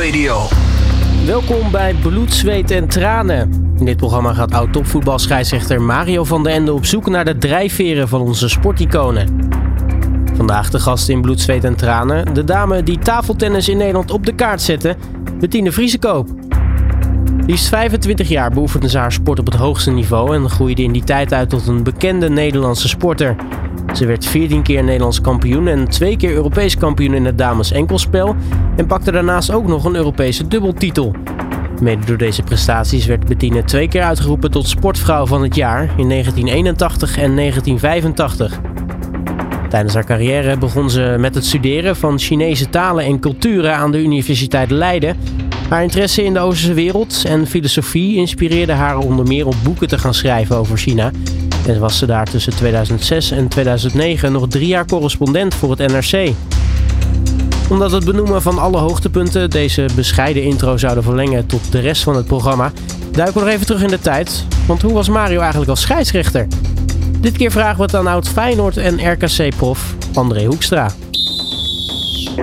Radio. Welkom bij Bloed, Zweet en Tranen. In dit programma gaat oud-topvoetbalscheidsrechter Mario van den Ende op zoek naar de drijfveren van onze sporticonen. Vandaag de gast in Bloed, Zweet en Tranen, de dame die tafeltennis in Nederland op de kaart zette, Bettine Vriesekoop. Liefst 25 jaar beoefende ze haar sport op het hoogste niveau en groeide in die tijd uit tot een bekende Nederlandse sporter. Ze werd 14 keer Nederlands kampioen en twee keer Europees kampioen in het dames enkelspel en pakte daarnaast ook nog een Europese dubbeltitel. Mede door deze prestaties werd Bettine twee keer uitgeroepen tot sportvrouw van het jaar in 1981 en 1985. Tijdens haar carrière begon ze met het studeren van Chinese talen en culturen aan de Universiteit Leiden. Haar interesse in de Oosterse wereld en filosofie inspireerde haar onder meer om boeken te gaan schrijven over China. En was ze daar tussen 2006 en 2009 nog drie jaar correspondent voor het NRC. Omdat het benoemen van alle hoogtepunten deze bescheiden intro zouden verlengen tot de rest van het programma, duiken we nog even terug in de tijd. Want hoe was Mario eigenlijk als scheidsrechter? Dit keer vragen we het aan oud Feyenoord en RKC-prof André Hoekstra.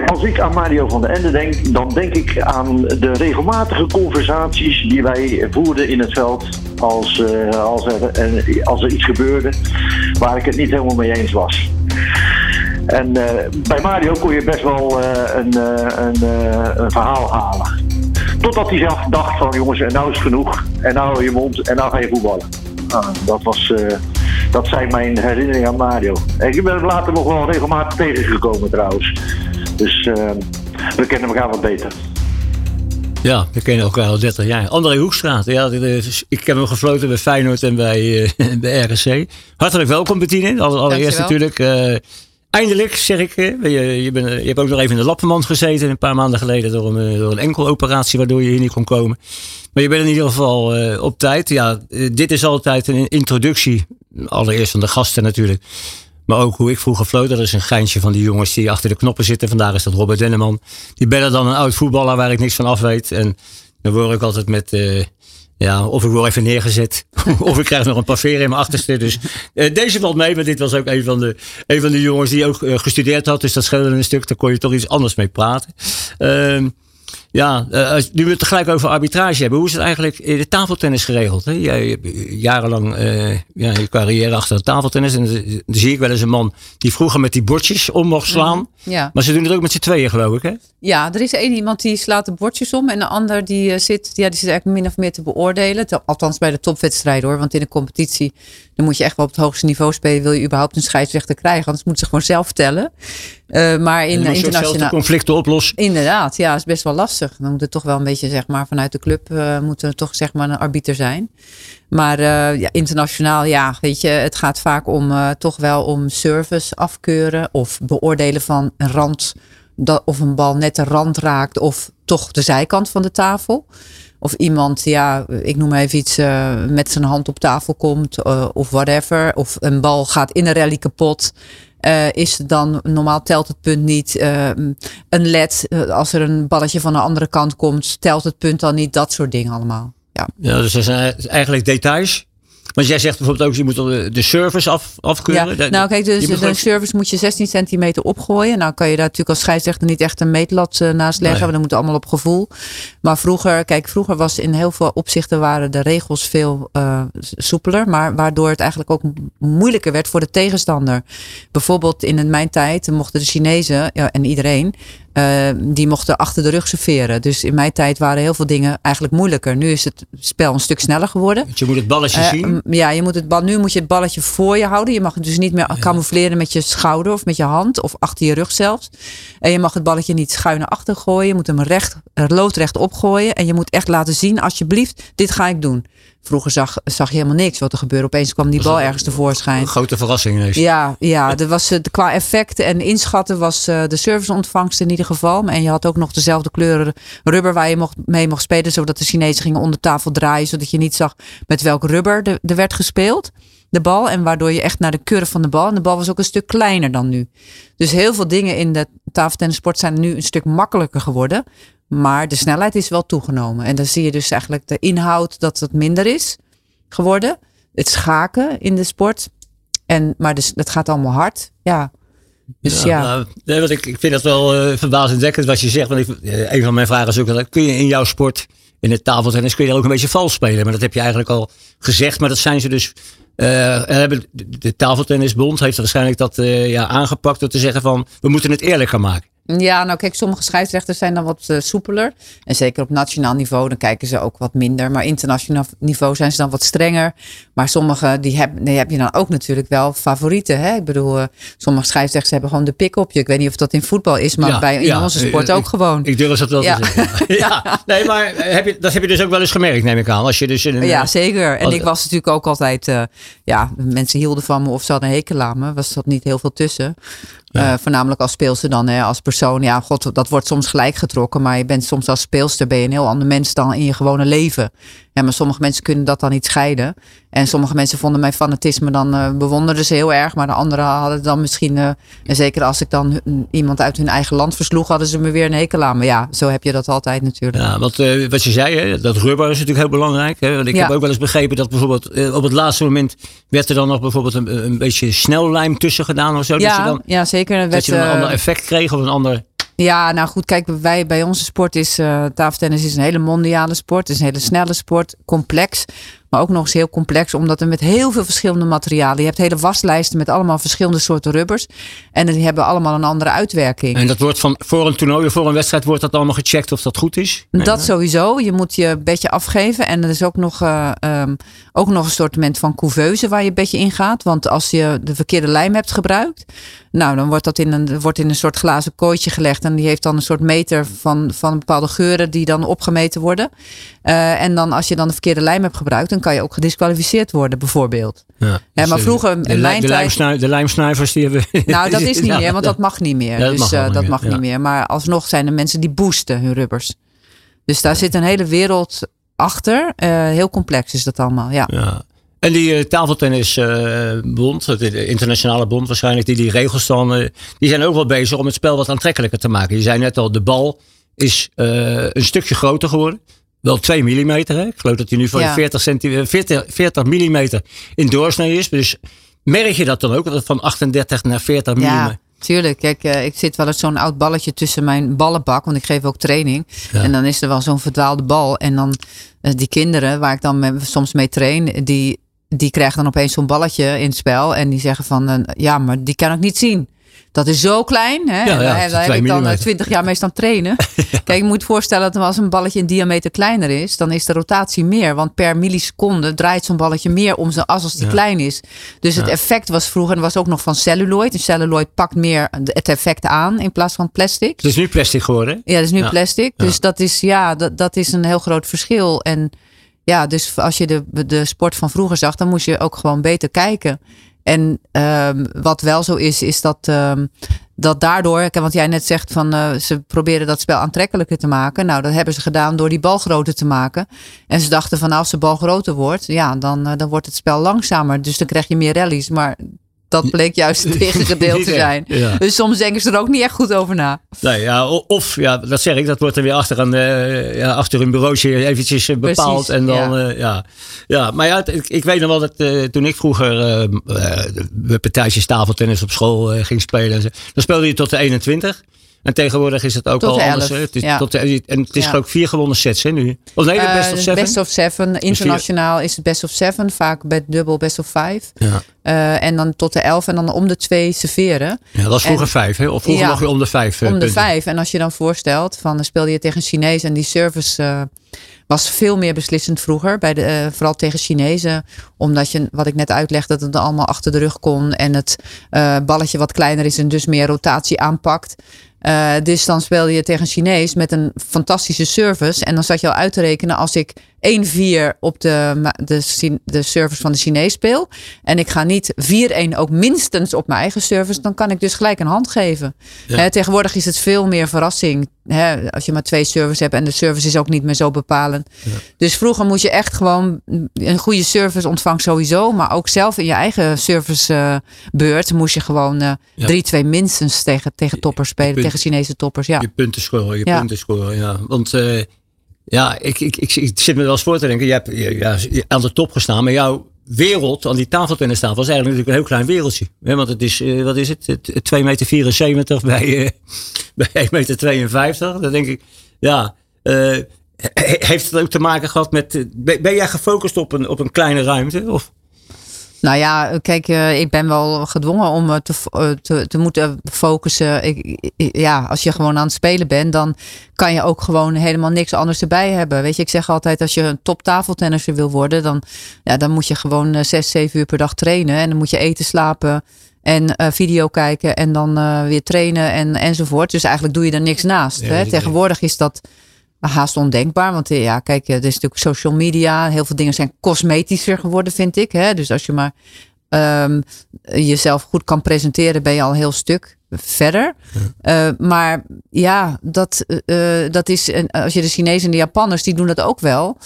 Als ik aan Mario van der Ende denk, dan denk ik aan de regelmatige conversaties die wij voerden in het veld als, uh, als, er, als er iets gebeurde waar ik het niet helemaal mee eens was. En uh, bij Mario kon je best wel een, een, een, verhaal halen. Totdat hij zelf dacht van jongens, en nou is het genoeg. En nou hou je mond en nou ga je voetballen. Nou, dat, was, dat zijn mijn herinneringen aan Mario. En ik ben hem later nog wel regelmatig tegengekomen trouwens. Dus we kennen elkaar wat beter. Ja, we kennen elkaar al 30 jaar. André Hoekstraat. Ja, ik heb hem gefloten bij Feyenoord en bij, uh, bij RSC. Hartelijk welkom Bettine. Allereerst natuurlijk. Uh, eindelijk, zeg ik. Je, je, ben, je hebt ook nog even in de lappenmand gezeten. Een paar maanden geleden door een, door een enkel operatie waardoor je hier niet kon komen. Maar je bent in ieder geval uh, op tijd. Ja, dit is altijd een introductie. Allereerst van de gasten natuurlijk. Maar ook hoe ik vroeger floot. Dat is een geintje van die jongens die achter de knoppen zitten. Vandaag is dat Robert Denneman. Die bellen dan een oud voetballer waar ik niks van af weet. En dan word ik altijd met... Uh, ja, of ik word even neergezet. of ik krijg nog een paveer in mijn achterste. Dus uh, deze valt mee. Maar dit was ook een van de, een van de jongens die ook uh, gestudeerd had. Dus dat scheelde een stuk. Daar kon je toch iets anders mee praten. Uh, ja, uh, nu we het tegelijk over arbitrage hebben. Hoe is het eigenlijk in de tafeltennis geregeld? Hè? Jij hebt jarenlang uh, ja, je carrière achter de tafeltennis. En dan zie ik wel eens een man die vroeger met die bordjes om mocht slaan. Mm -hmm. ja. Maar ze doen het ook met z'n tweeën, geloof ik, hè? Ja, er is één iemand die slaat de bordjes om. En de ander die, zit, ja, die zit eigenlijk min of meer te beoordelen. Althans bij de topwedstrijd hoor. Want in een competitie dan moet je echt wel op het hoogste niveau spelen. Wil je überhaupt een scheidsrechter krijgen? Anders moeten ze gewoon zelf tellen. Uh, maar in internationaal. conflicten oplossen. Inderdaad, ja, is best wel lastig. Dan moet het toch wel een beetje, zeg maar, vanuit de club uh, moet er toch zeg maar een arbiter zijn. Maar uh, ja, internationaal, ja, weet je, het gaat vaak om toch wel om service afkeuren of beoordelen van een rand. Dat, of een bal net de rand raakt of toch de zijkant van de tafel. Of iemand, ja, ik noem even iets, met zijn hand op tafel komt of whatever. Of een bal gaat in een rally kapot. Uh, is dan, normaal telt het punt niet. een led, als er een balletje van de andere kant komt, telt het punt dan niet. Dat soort dingen allemaal. Ja, ja dus dat zijn eigenlijk details. Want jij zegt bijvoorbeeld ook, je moet de service af, afkeuren. Ja, nou kijk, dus de service moet je 16 centimeter opgooien. Nou kan je daar natuurlijk als scheidsrechter niet echt een meetlat uh, naast leggen. Nee. Want dan moet allemaal op gevoel. Maar vroeger, kijk, vroeger was in heel veel opzichten waren de regels veel uh, soepeler. Maar waardoor het eigenlijk ook moeilijker werd voor de tegenstander. Bijvoorbeeld in mijn tijd mochten de Chinezen ja, en iedereen uh, die mochten achter de rug serveren. Dus in mijn tijd waren heel veel dingen eigenlijk moeilijker. Nu is het spel een stuk sneller geworden. Want je moet het balletje uh, zien. Ja, je moet het bal, nu moet je het balletje voor je houden. Je mag het dus niet meer ja. camoufleren met je schouder of met je hand of achter je rug zelfs. En je mag het balletje niet schuin naar achter gooien. Je moet hem recht, loodrecht opgooien. En je moet echt laten zien, alsjeblieft, dit ga ik doen. Vroeger zag, zag je helemaal niks wat er gebeurde. Opeens kwam die bal ergens tevoorschijn. Een grote verrassing ineens. Ja, ja er was, qua effecten en inschatten was uh, de serviceontvangst in ieder geval. En je had ook nog dezelfde kleuren rubber waar je mocht, mee mocht spelen. Zodat de Chinezen gingen onder tafel draaien. Zodat je niet zag met welk rubber er, er werd gespeeld. De bal. En waardoor je echt naar de curve van de bal. En de bal was ook een stuk kleiner dan nu. Dus heel veel dingen in de tafeltennissport zijn nu een stuk makkelijker geworden. Maar de snelheid is wel toegenomen. En dan zie je dus eigenlijk de inhoud dat het minder is geworden. Het schaken in de sport. En, maar dus, dat gaat allemaal hard. Ja. Dus ja. Nou, nee, want ik, ik vind dat wel uh, verbazingwekkend wat je zegt. Want ik, een van mijn vragen is ook, dat kun je in jouw sport, in het tafeltennis, kun je ook een beetje vals spelen. Maar dat heb je eigenlijk al gezegd. Maar dat zijn ze dus uh, de tafeltennisbond heeft waarschijnlijk dat uh, ja, aangepakt door te zeggen van we moeten het eerlijker maken. Ja, nou kijk, sommige scheidsrechters zijn dan wat uh, soepeler. En zeker op nationaal niveau, dan kijken ze ook wat minder. Maar internationaal niveau zijn ze dan wat strenger. Maar sommige, die heb, die heb je dan ook natuurlijk wel favorieten. Hè? Ik bedoel, uh, sommige scheidsrechters hebben gewoon de pik op je. Ik weet niet of dat in voetbal is, maar bij, in onze sport ook gewoon. Ik durf dat wel ja. te zeggen. ja, nee, maar heb je, dat heb je dus ook wel eens gemerkt, neem ik aan. Als je dus in ja, zeker. En ik was natuurlijk ook altijd, uh, ja, mensen hielden van me of ze hadden een hekel aan me. Was dat niet heel veel tussen. Uh, voornamelijk als speelster dan, hè, als persoon. Ja, god, dat wordt soms gelijk getrokken. Maar je bent soms als speelster ben je een heel ander mens dan in je gewone leven. Ja, maar sommige mensen kunnen dat dan niet scheiden. En sommige mensen vonden mijn fanatisme dan uh, bewonderden ze heel erg. Maar de anderen hadden dan misschien, uh, en zeker als ik dan iemand uit hun eigen land versloeg, hadden ze me weer een hekel aan. Maar ja, zo heb je dat altijd natuurlijk. Ja, want uh, wat je zei, hè, dat rubber is natuurlijk heel belangrijk. Hè? Want ik ja. heb ook wel eens begrepen dat bijvoorbeeld op het laatste moment werd er dan nog bijvoorbeeld een, een beetje snellijm tussen gedaan of zo. Ja, dat je dan, ja zeker. Dat je dan een ander effect kreeg of een ander ja, nou goed, kijk, wij bij onze sport is uh, tafeltennis is een hele mondiale sport. Het is een hele snelle sport, complex. Maar ook nog eens heel complex, omdat er met heel veel verschillende materialen. Je hebt hele waslijsten met allemaal verschillende soorten rubbers. En die hebben allemaal een andere uitwerking. En dat wordt van voor een toernooi, voor een wedstrijd, wordt dat allemaal gecheckt of dat goed is? Dat sowieso. Je moet je bedje afgeven. En er is ook nog, uh, um, ook nog een soort van couveuse waar je bedje in gaat. Want als je de verkeerde lijm hebt gebruikt, nou, dan wordt dat in een, wordt in een soort glazen kooitje gelegd. En die heeft dan een soort meter van, van bepaalde geuren die dan opgemeten worden. Uh, en dan als je dan de verkeerde lijm hebt gebruikt, dan kan je ook gedisqualificeerd worden, bijvoorbeeld. Ja, dus maar vroeger, in de, mijn de, tijd... de lijmsnuivers die hebben... Nou, dat is niet meer, want dat mag niet meer. Ja, dat dus mag, uh, dat meer. mag niet meer. Maar alsnog zijn er mensen die boosten hun rubbers. Dus daar zit een hele wereld achter. Uh, heel complex is dat allemaal, ja. En die tafeltennisbond, de internationale bond waarschijnlijk, die die regels dan, die zijn ook wel bezig om het spel wat aantrekkelijker te maken. Je zei net al, de bal is een stukje groter geworden. Wel 2 mm. Ik geloof dat hij nu van ja. 40, centi 40, 40 mm in doorsnee is. Dus merk je dat dan ook, dat het van 38 naar 40 mm? Ja. Tuurlijk, kijk, uh, ik zit wel eens zo'n oud balletje tussen mijn ballenbak, want ik geef ook training. Ja. En dan is er wel zo'n verdwaalde bal. En dan uh, die kinderen, waar ik dan met, soms mee train, die, die krijgen dan opeens zo'n balletje in het spel. En die zeggen van, uh, ja, maar die kan ik niet zien. Dat is zo klein. Hè? Ja, ja, en daar heb ik dan twintig jaar mee staan trainen. ja. Kijk, je moet voorstellen dat als een balletje in diameter kleiner is, dan is de rotatie meer. Want per milliseconde draait zo'n balletje meer om zijn as als die klein is. Dus het effect was vroeger, en was ook nog van celluloid. En celluloid pakt meer het effect aan in plaats van plastic. Het is nu plastic geworden. Ja, het is nu plastic. Dus dat is, ja, dat, dat is een heel groot verschil. En ja, dus als je de, de sport van vroeger zag, dan moest je ook gewoon beter kijken. En um, wat wel zo is, is dat, um, dat daardoor, want jij net zegt van uh, ze proberen dat spel aantrekkelijker te maken. Nou, dat hebben ze gedaan door die bal groter te maken. En ze dachten van als de bal groter wordt, ja, dan, uh, dan wordt het spel langzamer. Dus dan krijg je meer rallies. Maar dat bleek juist het tegengedeelte te zijn. Ja. Dus soms denken ze er ook niet echt goed over na. Nee, ja, of, ja, dat zeg ik, dat wordt er weer achter, een, uh, ja, achter een bureautje eventjes uh, bepaald. Precies, en dan, ja. Uh, ja. ja. Maar ja, ik, ik weet nog wel dat toen ik vroeger de partijtjes tafeltennis op school ging spelen, dan speelde je tot de 21. En tegenwoordig is het ook tot al anders. Het is ja. tot de, en het is ja. ook vier gewonnen sets hè, nu. Of nee, de best of seven? Best of seven. Internationaal is het best of seven. Vaak bij dubbel best of five. Ja. Uh, en dan tot de elf en dan om de twee serveren. Ja, dat was vroeger en, vijf. Hè? Of vroeger ja, nog je om de vijf. Om de vijf. En als je dan voorstelt, van dan speelde je tegen een Chinees en die service uh, was veel meer beslissend vroeger. Bij de, uh, vooral tegen Chinezen. Omdat je, wat ik net uitlegde, dat het allemaal achter de rug kon. En het balletje wat kleiner is en dus meer rotatie aanpakt. Uh, dus dan speelde je tegen een Chinees met een fantastische service. En dan zat je al uit te rekenen als ik 1-4 op de, de, de service van de Chinees speel. En ik ga niet 4-1 ook minstens op mijn eigen service. Dan kan ik dus gelijk een hand geven. Ja. He, tegenwoordig is het veel meer verrassing. He, als je maar twee services hebt. En de service is ook niet meer zo bepalend. Ja. Dus vroeger moest je echt gewoon een goede service ontvangen sowieso. Maar ook zelf in je eigen servicebeurt uh, moest je gewoon 3-2 uh, ja. minstens tegen, tegen toppers spelen. Punt, tegen Chinese toppers. Ja. Je punten scoren. Je punten scoren, ja. Want... Uh, ja, ik, ik, ik, zit me wel eens voor te denken. Je hebt ja, aan de top gestaan, maar jouw wereld, aan die tafeltennistafel, was eigenlijk natuurlijk een heel klein wereldje. want het is, uh, wat is het, 2,74 meter 74 bij, uh, bij 1,52 meter. Dan denk ik, ja, uh, heeft het ook te maken gehad met, ben jij gefocust op een, op een kleine ruimte? Of? Nou ja, kijk, uh, ik ben wel gedwongen om uh, te, uh, te, te, moeten focussen. Ik, ja, als je gewoon aan het spelen bent, dan kan je ook gewoon helemaal niks anders erbij hebben. Weet je, ik zeg altijd, als je een top tafeltennisser wil worden, dan, ja, dan moet je gewoon zes, zeven uur per dag trainen. En dan moet je eten, slapen en video kijken en dan weer trainen en, enzovoort. Dus eigenlijk doe je er niks naast. hè? Tegenwoordig is dat haast ondenkbaar. Want ja, kijk, er is natuurlijk social media. Heel veel dingen zijn cosmetischer geworden, vind ik. Hè? Dus als je maar um, jezelf goed kan presenteren, ben je al een heel stuk verder. Uh, maar ja, dat, uh, dat is. Als je de Chinezen en de Japanners, die doen dat ook wel.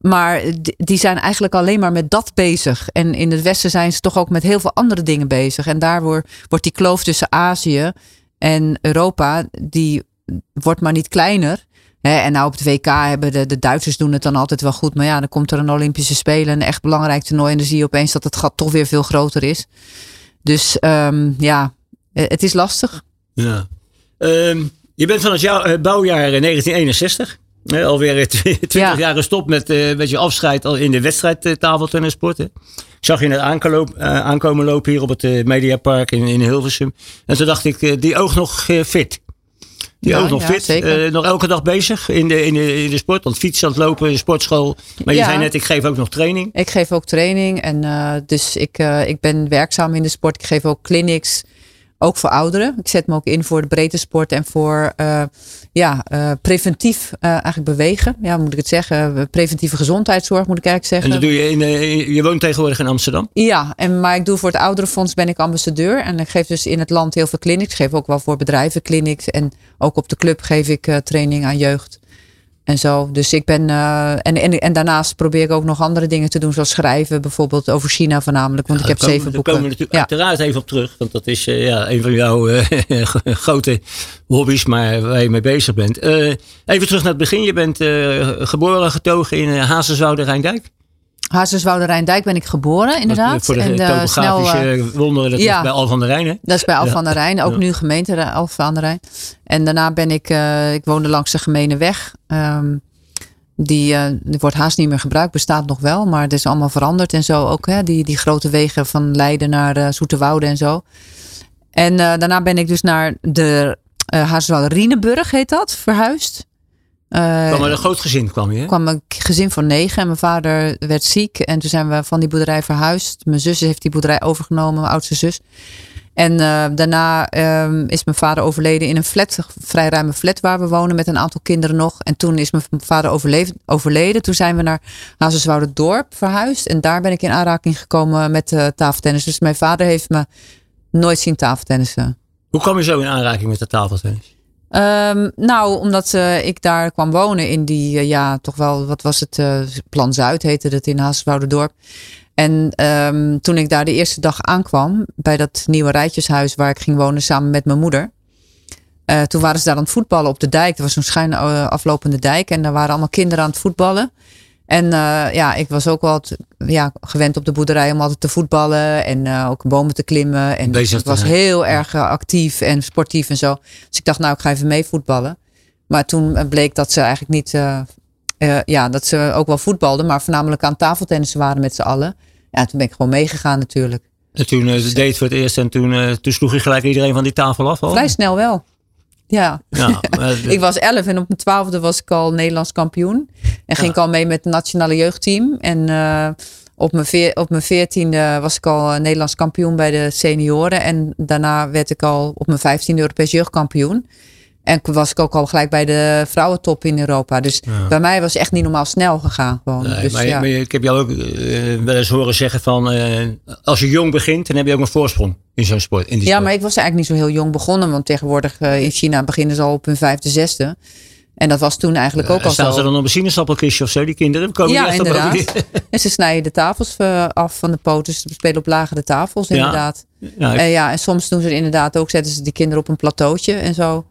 Maar die zijn eigenlijk alleen maar met dat bezig. En in het Westen zijn ze toch ook met heel veel andere dingen bezig. En daardoor wordt die kloof tussen Azië en Europa, die wordt maar niet kleiner en nou op het WK hebben de, de Duitsers doen het dan altijd wel goed. Maar ja, dan komt er een Olympische Spelen, een echt belangrijk toernooi. En dan zie je opeens dat het gat toch weer veel groter is. Dus um, ja, eh, het is lastig. Ja. Um, je bent van het jou, uh, bouwjaar 1961. Uh, alweer 20 ja. jaar gestopt met, uh, met je afscheid al in de wedstrijd uh. Ik zag je net aankomen, aankomen lopen hier op het Mediapark in, in Hilversum. En toen dacht ik, die oog nog fit. Ja, ook nog fit. Uh, nog elke dag bezig in de, in, de, in de sport. Want fietsen, aan het lopen, de sportschool. Maar je zei net, ik geef ook nog training. Ik geef ook training. En uh, dus ik, uh, ik ben werkzaam in de sport. Ik geef ook clinics. Ook voor ouderen. Ik zet me ook in voor de breedte sport en voor ja, preventief eigenlijk bewegen. Ja, moet ik het zeggen? Preventieve gezondheidszorg moet ik eigenlijk zeggen. En dat doe je in, je woont tegenwoordig in Amsterdam? Ja, en, maar ik doe voor het ouderenfonds ben ik ambassadeur. En ik geef dus in het land heel veel clinics. Ik geef ook wel voor bedrijven clinics. En ook op de club geef ik training aan jeugd. En zo. Dus ik ben. Uh, en, en, en daarnaast probeer ik ook nog andere dingen te doen, zoals schrijven, bijvoorbeeld over China voornamelijk. Want ik heb zeven boeken. Daar komen we natuurlijk ja. uiteraard even op terug. Want dat is uh, ja, een van jouw grote hobby's, maar waar je mee bezig bent. even terug naar het begin. Je bent geboren, getogen in Hazenswoude Rijndijk. Hazenswoude Rijndijk ben ik geboren, inderdaad. Voor de en, uh, topografische uh, wonderen, dat ja, is bij Al van der Rijn, hè? Dat is bij Al van der Rijn, ook nu gemeente Al van der Rijn. En daarna ben ik, uh, ik woonde langs de gemene weg. Um, die, die, wordt haast niet meer gebruikt, bestaat nog wel, maar het is allemaal veranderd en zo ook. Hè? Die, die grote wegen van Leiden naar Zoeterwoude en zo. En daarna ben ik dus naar de uh, Rieneburg, heet dat, verhuisd. Uh, kwam een groot gezin kwam je? kwam een gezin van negen en mijn vader werd ziek. En toen zijn we van die boerderij verhuisd. Mijn zus heeft die boerderij overgenomen, mijn oudste zus. En uh, daarna uh, is mijn vader overleden in een flat, vrij ruime flat waar we wonen met een aantal kinderen nog. En toen is mijn vader overleden. Toen zijn we naar Hazenswoude Dorp verhuisd. En daar ben ik in aanraking gekomen met uh, tafeltennis. Dus mijn vader heeft me nooit zien tafeltennissen. Hoe kwam je zo in aanraking met de tafeltennis? Um, nou, omdat uh, ik daar kwam wonen in die, uh, ja, toch wel, wat was het? Uh, Plan Zuid heette het in Haaswouderdorp. En um, toen ik daar de eerste dag aankwam, bij dat nieuwe rijtjeshuis waar ik ging wonen samen met mijn moeder. toen waren ze daar aan het voetballen op de dijk. Er was zo'n schuin aflopende dijk en daar waren allemaal kinderen aan het voetballen. En uh, ja, ik was ook wel ja, gewend op de boerderij om altijd te voetballen en uh, ook bomen te klimmen. En Bezig ik was heel erg uh, actief en sportief en zo. Dus ik dacht, nou, ik ga even mee voetballen. Maar toen bleek dat ze eigenlijk niet, ja, dat ze ook wel voetbalden, maar voornamelijk aan tafeltennissen waren met z'n allen. Ja, toen ben ik gewoon meegegaan natuurlijk. En toen uh, deed voor het eerst en toen, toen sloeg je gelijk iedereen van die tafel af? Al? Vrij snel wel. Ja, ja ik was elf en op mijn twaalfde was ik al Nederlands kampioen. En ging ik al mee met het nationale jeugdteam. En uh, op mijn, veer, op mijn veertiende was ik al Nederlands kampioen bij de senioren. En daarna werd ik al op mijn vijftiende Europees jeugdkampioen. En was ik ook al gelijk bij de vrouwentop in Europa. Dus bij mij was het echt niet normaal snel gegaan. Gewoon. Nee, dus, maar, ja. maar, ik heb jou ook uh, wel eens horen zeggen van... Uh, als je jong begint, dan heb je ook een voorsprong in zo'n sport. In die ja, maar ik was eigenlijk niet zo heel jong begonnen. Want tegenwoordig uh, in China beginnen ze al op hun vijfde, zesde. En dat was toen eigenlijk ook al staan zo. Ze dan op een sinaasappelkistje of zo, die kinderen? Komen ja, inderdaad. en ze snijden de tafels af van de poten. Ze spelen op lagere tafels, inderdaad. Ja, ja, en, ja, en soms doen ze inderdaad ook, zetten ze die kinderen op een plateautje en zo.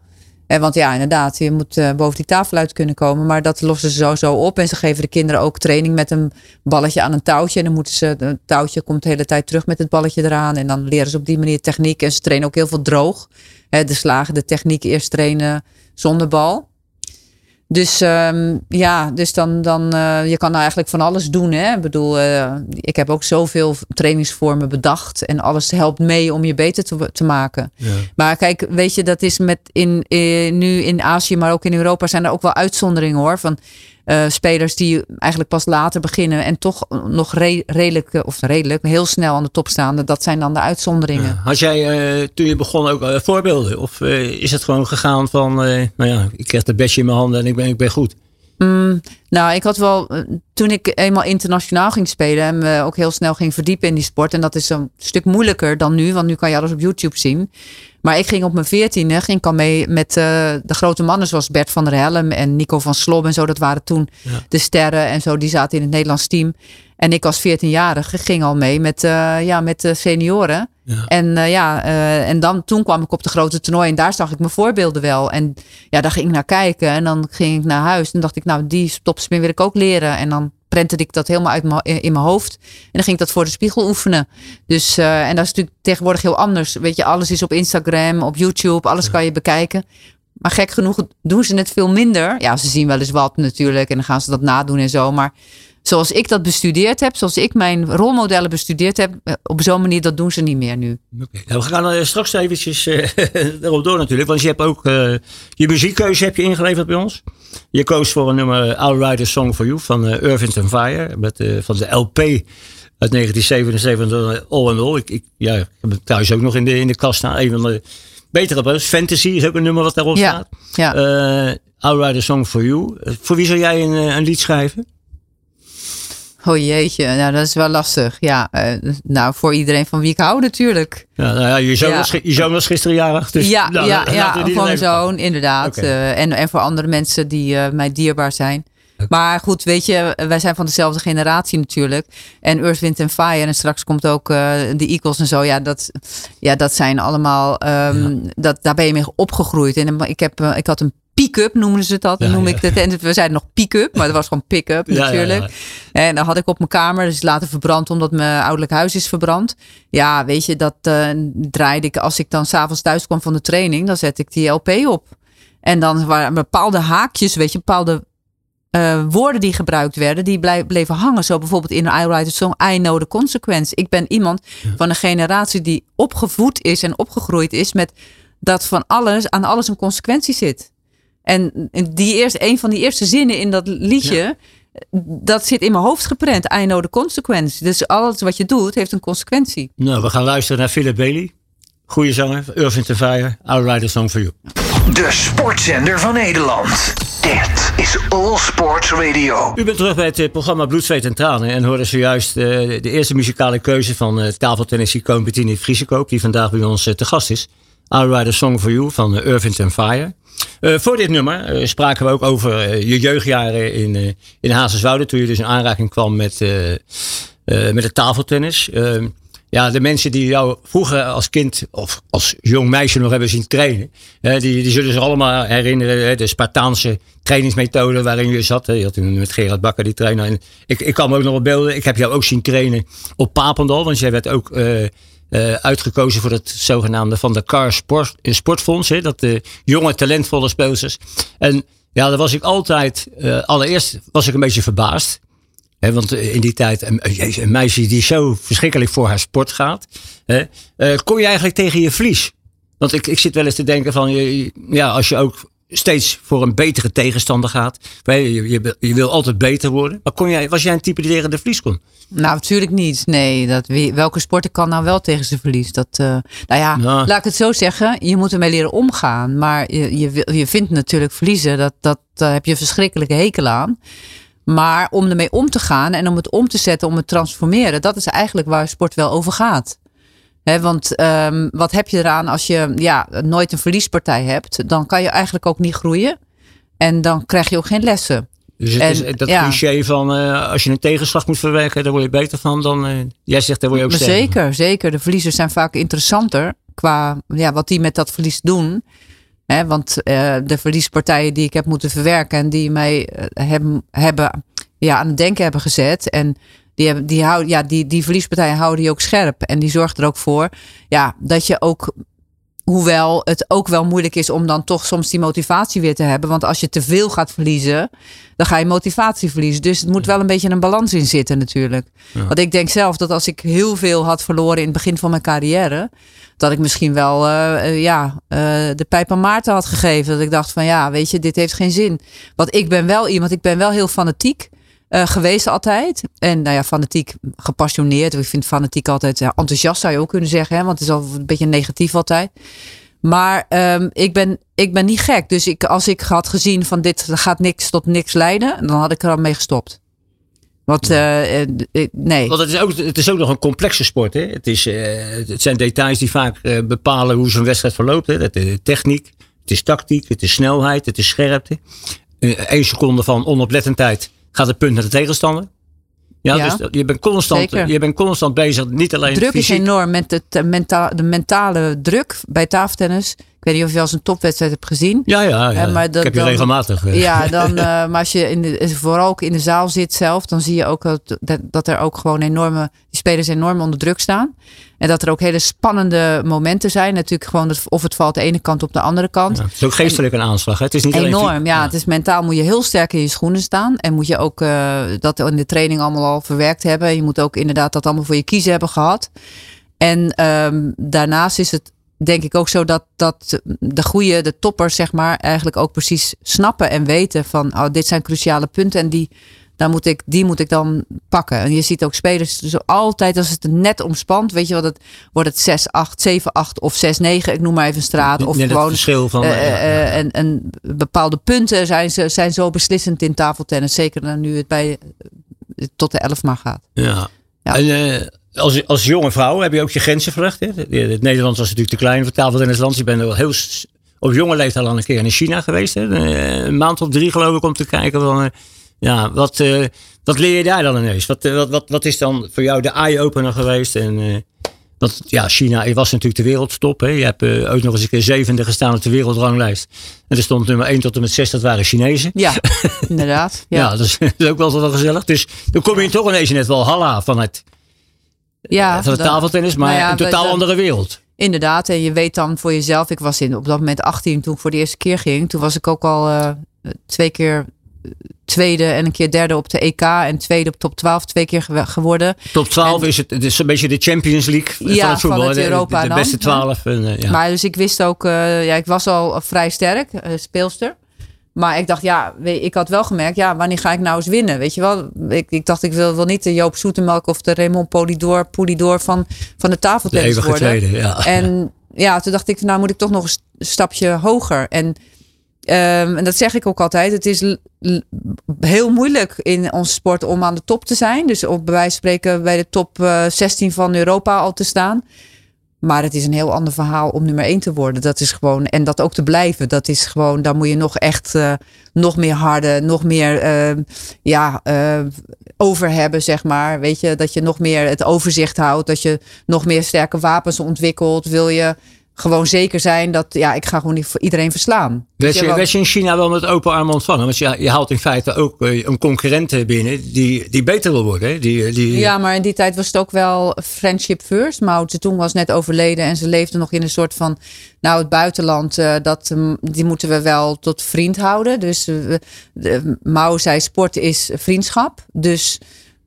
En want ja, inderdaad, je moet uh, boven die tafel uit kunnen komen. Maar dat lossen ze sowieso op. En ze geven de kinderen ook training met een balletje aan een touwtje. En dan moeten ze, het touwtje komt de hele tijd terug met het balletje eraan. En dan leren ze op die manier techniek. En ze trainen ook heel veel droog. Hè, de slagen, de techniek eerst trainen zonder bal. Dus um, ja, dus dan, dan uh, je kan nou eigenlijk van alles doen. Hè? Ik bedoel, uh, ik heb ook zoveel trainingsvormen bedacht. En alles helpt mee om je beter te, te maken. Ja. Maar kijk, weet je, dat is met in, in, nu in Azië, maar ook in Europa zijn er ook wel uitzonderingen hoor. Van uh, spelers die eigenlijk pas later beginnen en toch nog re redelijk, eh, of redelijk, heel snel aan de top staan. Dat zijn dan de uitzonderingen. Had jij uh, toen je begon ook uh, voorbeelden? Of is het gewoon gegaan van, nou ja, ik krijg de bestje in mijn handen en ik ben, ik ben goed? Mm, nou, ik had wel, toen ik eenmaal internationaal ging spelen en me ook heel snel ging verdiepen in die sport. En dat is een stuk moeilijker dan nu, want nu kan je alles op YouTube zien. Maar ik ging op mijn veertiende, ging ik al mee met uh, de grote mannen zoals Bert van der Helm en Nico van Slob en zo. Dat waren toen de sterren en zo, die zaten in het Nederlands team. En ik als 14-jarige ging al mee met, uh, ja, met de senioren. Ja. En, uh, ja, en dan, toen kwam ik op de grote toernooi en daar zag ik mijn voorbeelden wel. En ja, daar ging ik naar kijken en dan ging ik naar huis en dacht ik, nou, die topspin wil ik ook leren. En dan prentte ik dat helemaal uit in mijn hoofd. En dan ging ik dat voor de spiegel oefenen. Dus, uh, en dat is natuurlijk tegenwoordig heel anders. Weet je, alles is op Instagram, op YouTube, alles kan je bekijken. Maar gek genoeg doen ze het veel minder. Ja, ze zien wel eens wat natuurlijk en dan gaan ze dat nadoen en zo. Maar zoals ik dat bestudeerd heb, zoals ik mijn rolmodellen bestudeerd heb, eh, op zo'n manier, dat doen ze niet meer nu. Okay. Nou, we gaan uh, straks eventjes uh, erop door natuurlijk, want je hebt ook uh, je muziekkeuze heb je ingeleverd bij ons. Je koos voor een nummer I'll a Song for You van uh, Irving Fire, met, van de LP uit 1977, All and All. Ik, ik, ja, ik heb het thuis ook nog in de, in de kast staan, een van de betere. Fantasy is ook een nummer wat daarop ja, staat. Ja. I'll a Song for You. voor wie zou jij een, een lied schrijven? Oh jeetje, nou dat is wel lastig. Ja, uh, nou voor iedereen van wie ik hou natuurlijk. Ja, nou ja, je zoon, ja. Was, je zoon was gisteren jarig. Dus ja, nou, ja, ja voor mijn zoon inderdaad. Okay. Uh, en, en voor andere mensen die uh, mij dierbaar zijn. Okay. Maar goed, weet je, wij zijn van dezelfde generatie natuurlijk. En Earth, Wind and Fire. En straks komt ook de Eagles en zo. Ja, dat, ja, dat zijn allemaal. Um, ja. dat, daar ben je mee opgegroeid. En ik, heb, ik had een pick-up noemden ze dat. Ja, noem ik het. En we zeiden nog pick-up, maar dat was gewoon pick-up natuurlijk. En dan had ik op mijn kamer, dus later verbrand omdat mijn ouderlijk huis is verbrand. Ja, weet je, dat uh, draaide ik als ik dan s'avonds thuis kwam van de training, dan zet ik die LP op. En dan waren bepaalde haakjes, weet je, bepaalde uh, woorden die gebruikt werden, die bleven hangen. Zo bijvoorbeeld in een I Write a Song, I know the consequence. Ik ben iemand van een generatie die opgevoed is en opgegroeid is met dat van alles, aan alles een consequentie zit. En die eerste, een van die eerste zinnen in dat liedje, ja. dat zit in mijn hoofd geprent. I know the consequence. Dus alles wat je doet, heeft een consequentie. Nou, we gaan luisteren naar Philip Bailey. Goeie zanger, Irving Fire. I'll write a song for you. De sportzender van Nederland. Dit is All Sports Radio. U bent terug bij het programma Bloed, Zweet en Tranen. En hoorde zojuist uh, de eerste muzikale keuze van uh, tafeltennis-icoon Bettini Vriesekoop. Die vandaag bij ons uh, te gast is. I'll write a song for you van Irving Fire. Uh, voor dit nummer uh, spraken we ook over uh, je jeugdjaren in, in Hazenswoude. Toen je dus in aanraking kwam met, met het tafeltennis. Ehm, ja, de mensen die jou vroeger als kind of als jong meisje nog hebben zien trainen. die, die zullen zich allemaal herinneren. de Spartaanse trainingsmethode waarin je zat. Je had met Gerard Bakker die trainer. Ik, ik kan me ook nog wel beelden. Ik heb jou ook zien trainen op Papendal. Want jij werd ook uh, uitgekozen voor het zogenaamde Van de Car Sport, Sportfonds. Hè, dat de jonge, talentvolle speelsters. En ja, daar was ik altijd, uh, allereerst was ik een beetje verbaasd. Want in die tijd, een, meisje die zo verschrikkelijk voor haar sport gaat. Kon je eigenlijk tegen je vlies? Want ik, ik zit wel eens te denken van, ja, als je ook steeds voor een betere tegenstander gaat. Je, je, je, wil altijd beter worden. Maar kon jij, was jij een type die tegen de verlies kon? Nou, natuurlijk niet. Nee, dat, welke sporter kan nou wel tegen zijn verlies? Dat, uh, nou ja, nou. laat ik het zo zeggen. Je moet ermee leren omgaan. Maar je, je, je vindt natuurlijk verliezen. Dat, dat, daar heb je een verschrikkelijke hekel aan. Maar om ermee om te gaan en om het om te zetten, om het te transformeren. Dat is eigenlijk waar sport wel over gaat. He, want um, wat heb je eraan als je ja, nooit een verliespartij hebt? Dan kan je eigenlijk ook niet groeien. En dan krijg je ook geen lessen. Dus het en, is dat ja. cliché van uh, als je een tegenslag moet verwerken, daar word je beter van dan. Uh, jij zegt daar word je ook sterker. Zeker, zeker. De verliezers zijn vaak interessanter qua ja, wat die met dat verlies doen. Want uh, de verliespartijen die ik heb moeten verwerken en die mij hebben, hebben ja, aan het denken hebben gezet. En die, hebben, die, houden, ja, die, die verliespartijen houden je ook scherp. En die zorgt er ook voor ja, dat je ook Hoewel het ook wel moeilijk is om dan toch soms die motivatie weer te hebben. Want als je te veel gaat verliezen, dan ga je motivatie verliezen. Dus het moet wel een beetje een balans in zitten natuurlijk. Want ik denk zelf dat als ik heel veel had verloren in het begin van mijn carrière. Dat ik misschien wel uh, ja, uh, de pijp aan Maarten had gegeven. Dat ik dacht van ja, weet je, dit heeft geen zin. Want ik ben wel iemand, ik ben wel heel fanatiek. Uh, geweest altijd. En nou ja, fanatiek gepassioneerd. Ik vind fanatiek altijd uh, enthousiast zou je ook kunnen zeggen. Hè? Want het is al een beetje negatief altijd. Maar um, ik, ben, ik ben niet gek. Dus ik, als ik had gezien van dit gaat niks tot niks leiden. Dan had ik er al mee gestopt. Want uh, nee. Want het is, ook, het is ook nog een complexe sport. Hè? Het, is, het zijn details die vaak bepalen hoe zo'n wedstrijd verloopt. Hè? Het is techniek, het is tactiek, het is snelheid, het is scherpte. Eén seconde van onoplettendheid gaat het punt naar de tegenstander. Ja, dus je bent, constant, je bent constant bezig, niet alleen Druk fysiek. is enorm met het, eh, menta de mentale druk bij tafeltennis. Ik weet niet of je als een topwedstrijd hebt gezien. Ja, ja, ja. maar dat, ik heb je regelmatig. Eh. Ja, dan, uh, maar als je in de, vooral ook in de zaal zit zelf, dan zie je ook dat, dat er ook gewoon enorme, die spelers enorm onder druk staan. En dat er ook hele spannende momenten zijn. Natuurlijk gewoon of het valt de ene kant op de andere kant. het is ook geestelijk een aanslag. Hè? Het is niet enorm. Alleen... Ja, het is mentaal moet je heel sterk in je schoenen staan. En moet je ook uh, dat in de training allemaal al verwerkt hebben. Je moet ook inderdaad dat allemaal voor je kiezen hebben gehad. En um, daarnaast is het denk ik ook zo dat, dat de goede, de toppers zeg maar, eigenlijk ook precies snappen en weten van oh, dit zijn cruciale punten. En die dan moet ik, die moet ik dan pakken. En je ziet ook spelers zo altijd als het net omspant, weet je wat het wordt het 6 8 7 8 of 6 9, ik noem maar even straat of Net gewoon verschil van uh, uh, uh, en, en bepaalde punten zijn ze zijn zo beslissend in tafeltennis, zeker nu het bij tot de 11 maar gaat. Ja. ja. En, als, als jonge vrouw heb je ook je grenzen verlegd. Hè? Het Nederland was natuurlijk te klein voor tafeltennisland. Je bent wel heel op jonge leeftijd al een keer in China geweest. Hè? Een maand of drie geloof ik om te kijken van ja, wat, uh, wat leer je daar dan ineens? Wat, wat, wat, wat is dan voor jou de eye-opener geweest? En, uh, want ja, China was natuurlijk de wereldtop. Hè? Je hebt uh, ook nog eens een keer zevende gestaan op de wereldranglijst. En er stond nummer 1 tot en met 6, dat waren Chinezen. Ja, inderdaad. Ja, ja dat, is, dat, is, ook wel wel gezellig. Dus dan kom je toch ineens net wel halla van het, ja, van het tafeltennis, maar nou ja, een totaal andere wereld. Inderdaad, en je weet dan voor jezelf. Ik was in, op dat moment 18 toen ik voor de eerste keer ging. Toen was ik ook al twee keer tweede en een keer derde op de EK en tweede op top 12 twee keer geworden. Top 12 is het, het is een beetje de Champions League ja, van het voetbal. Van het Europa de, de, beste 12. En, uh, ja. Maar dus ik wist ook, uh, ja, ik was al vrij sterk, uh, speelster. Maar ik dacht, ja, ik had wel gemerkt, ja, wanneer ga ik nou eens winnen? Weet je wel, ik, ik dacht, ik wil, wil niet de Joop Zoetemelk of de Raymond Polidor, Polidor van, van de tafeltennis worden. Tweede, ja. En ja, toen dacht ik, nou moet ik toch nog een stapje hoger. En Um, en dat zeg ik ook altijd. Het is heel moeilijk in onze sport om aan de top te zijn. Dus op bij wijze van spreken bij de top uh, eh, 16 van Europa al te staan. Maar het is een heel ander verhaal om nummer 1 te worden. Dat is gewoon, en dat ook te blijven. Dat is gewoon, daar moet je nog echt uh, nog meer harde, nog meer uh, ja, over hebben, zeg maar. Weet je, dat je nog meer het overzicht houdt. Dat je nog meer sterke wapens ontwikkelt. Wil je gewoon zeker zijn dat ja, ik ga gewoon niet voor iedereen verslaan. Werd je, in China wel met open armen ontvangen? Want je, je haalt in feite ook eh, een concurrent binnen die, die beter wil worden. Die, die... Ja, maar in die tijd was het ook wel friendship first. Mao Zedong was net overleden en ze leefde nog in een soort van, nou het buitenland, uh, dat, mm, die moeten we wel tot vriend houden. Dus uh, Mao zei sport is vriendschap. Dus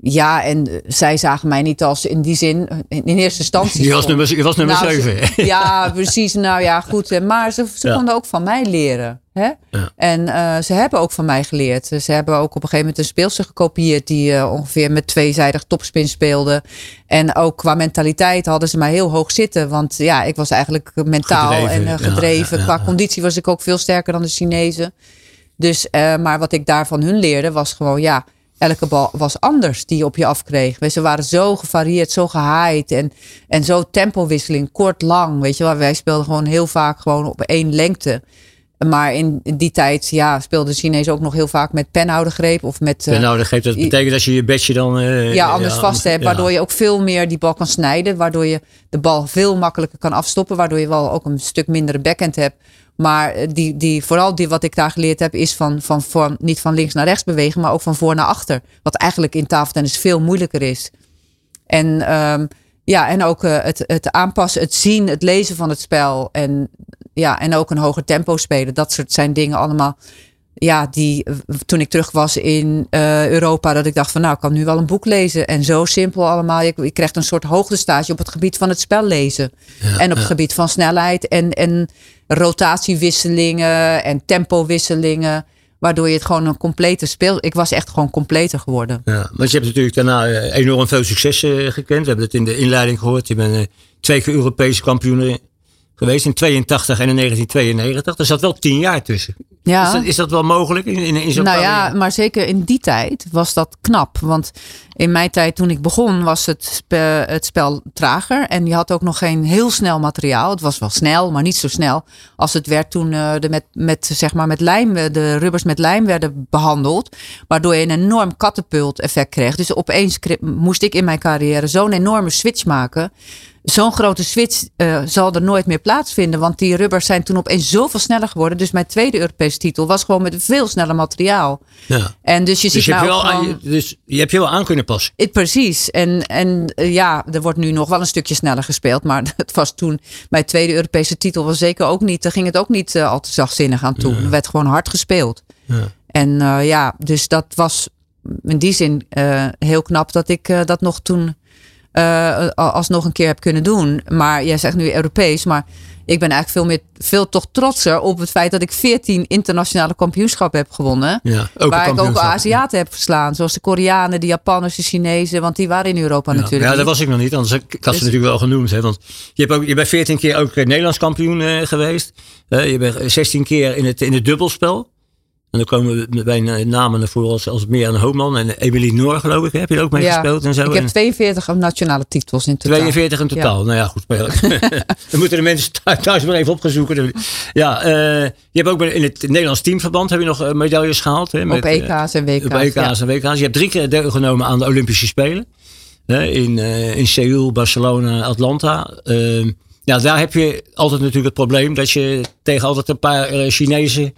ja, en zij zagen mij niet als in die zin, in eerste instantie. Je was nummer, je was nummer nou, 7. ja, precies. Nou ja, goed. Maar ze, ze konden ook van mij leren. Hè? Ja. En uh, ze hebben ook van mij geleerd. Ze hebben ook op een gegeven moment een speelster gekopieerd die uh, ongeveer met tweezijdig topspin speelde. En ook qua mentaliteit hadden ze mij heel hoog zitten. Want ja, ik was eigenlijk mentaal gedreven, en uh, gedreven. Ja, qua conditie was ik ook veel sterker dan de Chinezen. Dus, maar wat ik daar van hun leerde was gewoon, ja, elke bal was anders die je op je afkreeg. Ze waren zo gevarieerd, zo gehaaid en, en zo tempowisseling, kort, lang. Weet je wel, wij speelden gewoon heel vaak gewoon op één lengte. Maar in die tijd ja, speelde Chinees ook nog heel vaak met penhoudergreep of met. Uh, penhoudergreep, dat betekent dat je je bedje dan. Uh, ja, anders ja, vast hebt. Waardoor je ook veel meer die bal kan snijden. Waardoor je de bal veel makkelijker kan afstoppen. Waardoor je wel ook een stuk mindere backhand hebt Maar die, die, vooral die, wat ik daar geleerd heb, is van, van, van niet van links naar rechts bewegen, maar ook van voor naar achter. Wat eigenlijk in tafeltennis veel moeilijker is. En, ehm, ja, en ook uh, het, het aanpassen, het zien, het lezen van het spel. En, ja, en ook een hoger tempo spelen. Dat soort zijn dingen allemaal ja, die toen ik terug was in uh, Europa, dat ik dacht van nou, ik kan nu wel een boek lezen. En zo simpel allemaal. Je, je krijgt een soort hoogtestage op het gebied van het spel lezen. Ja, en op het gebied van snelheid en, en rotatiewisselingen en tempowisselingen. Waardoor je het gewoon een complete speel. Ik was echt gewoon completer geworden. Ja, want je hebt natuurlijk daarna eh, enorm veel succes uh, gekend. We hebben het in de inleiding gehoord. Je bent twee keer Europese kampioen geweest in 82 en in 1992. Er zat wel tien jaar tussen. Ja. Is, dat, is dat wel mogelijk in, in, in zo'n Nou ja, maar zeker in die tijd was dat knap. Want in mijn tijd toen ik begon was het, het spel trager. En je had ook nog geen heel snel materiaal. Het was wel snel, maar niet zo snel als het werd toen uh, de met, met, zeg maar met lijm, de rubbers met lijm werden behandeld. Waardoor je een enorm katapult effect kreeg. Dus opeens moest ik in mijn carrière zo'n enorme switch maken zo'n grote switch uh, zal er nooit meer plaatsvinden. Want die rubbers zijn toen opeens zoveel sneller geworden. Dus mijn tweede Europese titel was gewoon met veel sneller materiaal. Ja. En dus je dus ziet je nou gewoon, aan, dus je hebt je wel aan kunnen passen. Het, precies. En, en uh, ja, er wordt nu nog wel een stukje sneller gespeeld. Maar het was toen, mijn tweede Europese titel was zeker ook niet, daar ging het ook niet uh, al te zachtzinnig aan toe. Ja. Er werd gewoon hard gespeeld. Ja. En ja, dus dat was in die zin heel knap dat ik dat nog toen uh, alsnog een keer heb kunnen doen. Maar jij zegt nu Europees, maar ik ben eigenlijk veel meer, veel toch trotser op het feit dat ik 14 internationale kampioenschappen heb gewonnen. Ja, ook waar ik ook Aziaten heb verslaan. Zoals de Koreanen, de Japanners, de Chinezen. Want die waren in Europa ja, natuurlijk. Ja, dat was ik nog niet. Anders ik had ze dus, natuurlijk wel genoemd. Hè, want je, hebt ook, je bent 14 keer ook Nederlands kampioen uh, geweest. Uh, je bent 16 keer in het, in het dubbelspel. En dan komen we bij namen ervoor als, als Mirjam Hoopman en Emilie Noor, geloof ik. Heb je er ook mee ja, gespeeld en zo? Ik heb 42 nationale titels in totaal. 42 in totaal. Ja. Nou ja, goed. dan moeten de mensen thuis maar even opgezoeken. Ja, uh, je hebt ook in het Nederlands teamverband heb je nog medailles gehaald. Hè, met, op EK's en WK's. Op EK's ja. en WK's. Je hebt drie keer deelgenomen aan de Olympische Spelen. Hè, in, uh, in Seoul, Barcelona, Atlanta. Uh, ja, daar heb je altijd natuurlijk het probleem dat je tegen altijd een paar Chinezen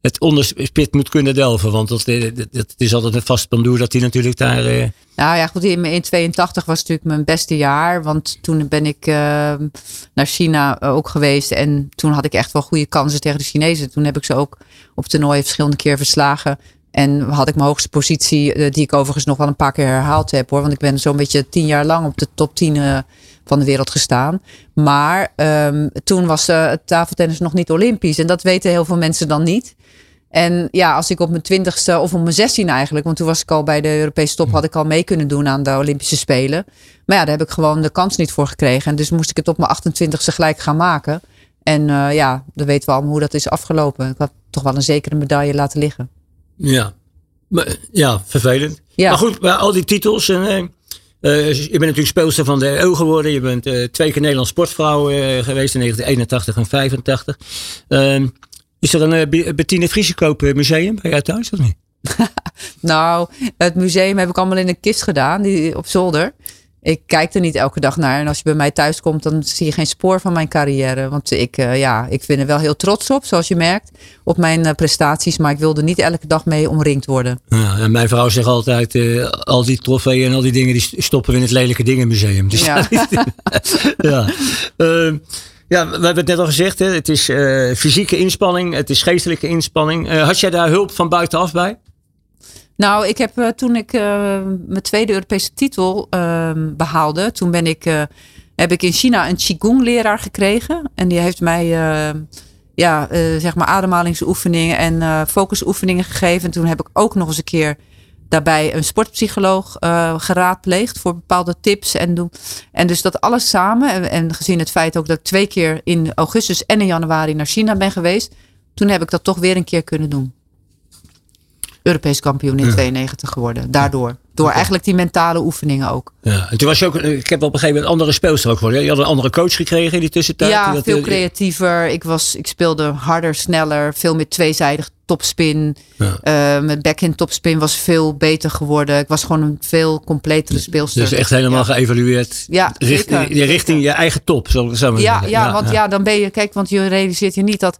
het onderspit moet kunnen delven. Want dat, dat, is altijd een vast pandoer dat hij natuurlijk daar... Uh... Nou ja, goed, in 82 was natuurlijk mijn beste jaar. Want toen ben ik uh, naar China ook geweest. En toen had ik echt wel goede kansen tegen de Chinezen. Toen heb ik ze ook op toernooien verschillende keer verslagen. En had ik mijn hoogste positie, die ik overigens nog wel een paar keer herhaald heb hoor. Want ik ben zo'n beetje tien jaar lang op de top 10 van de wereld gestaan. Maar um, toen was uh, het tafeltennis nog niet Olympisch. En dat weten heel veel mensen dan niet. En ja, als ik op mijn twintigste of op mijn zestiende eigenlijk, want toen was ik al bij de Europese top, had ik al mee kunnen doen aan de Olympische Spelen. Maar ja, daar heb ik gewoon de kans niet voor gekregen. En dus moest ik het op mijn 28ste gelijk gaan maken. En uh, ja, dan weten we allemaal hoe dat is afgelopen. Ik had toch wel een zekere medaille laten liggen. Ja, maar, ja vervelend. Ja. Maar goed, maar al die titels. En, uh, uh, je bent natuurlijk speelster van de EU geworden. Je bent uh, twee keer Nederlands sportvrouw geweest in 1981 en 85. Is er een uh, Bettine Vriesekoop museum bij jou thuis of niet? nou, het museum heb ik allemaal in een kist gedaan, die op zolder. Ik kijk er niet elke dag naar. En als je bij mij thuis komt, dan zie je geen spoor van mijn carrière. Want ik, uh, ja, ik ben er wel heel trots op, zoals je merkt, op mijn uh, prestaties. Maar ik wilde niet elke dag mee omringd worden. Ja, en mijn vrouw zegt altijd, uh, al die trofeeën en al die dingen, die stoppen we in het lelijke dingenmuseum. Dus ja. ja. Ja, we hebben het net al gezegd, hè? het is uh, fysieke inspanning, het is geestelijke inspanning. Uh, had jij daar hulp van buitenaf bij? Nou, ik heb uh, toen ik mijn tweede Europese titel ehm, behaalde, toen ben ik, heb ik in China een Qigong leraar gekregen. En die heeft mij ja, zeg maar ademhalingsoefeningen en focusoefeningen gegeven. En toen heb ik ook nog eens een keer daarbij een sportpsycholoog uh, geraadpleegd voor bepaalde tips en doen. En dus dat alles samen. En, en, gezien het feit ook dat ik twee keer in augustus en in januari naar China ben geweest. Toen heb ik dat toch weer een keer kunnen doen. Europees kampioen in ja. 92 geworden. Daardoor. Door okay. eigenlijk die mentale oefeningen ook. Ja, en toen was je ook, ik heb op een gegeven moment een andere speelster ook geworden. Je had een andere coach gekregen in die tussentijd. Ja, dat, veel creatiever. Ik, was, ik speelde harder, sneller, veel meer tweezijdig topspin. Ja. Uh, mijn backhand topspin was veel beter geworden. Ik was gewoon een veel completere speelster. Dus echt helemaal ja. geëvalueerd. Ja, richting, richting je eigen top. Zo, zo ja, ja, ja, want ja. dan ben je, kijk, want je realiseert je niet dat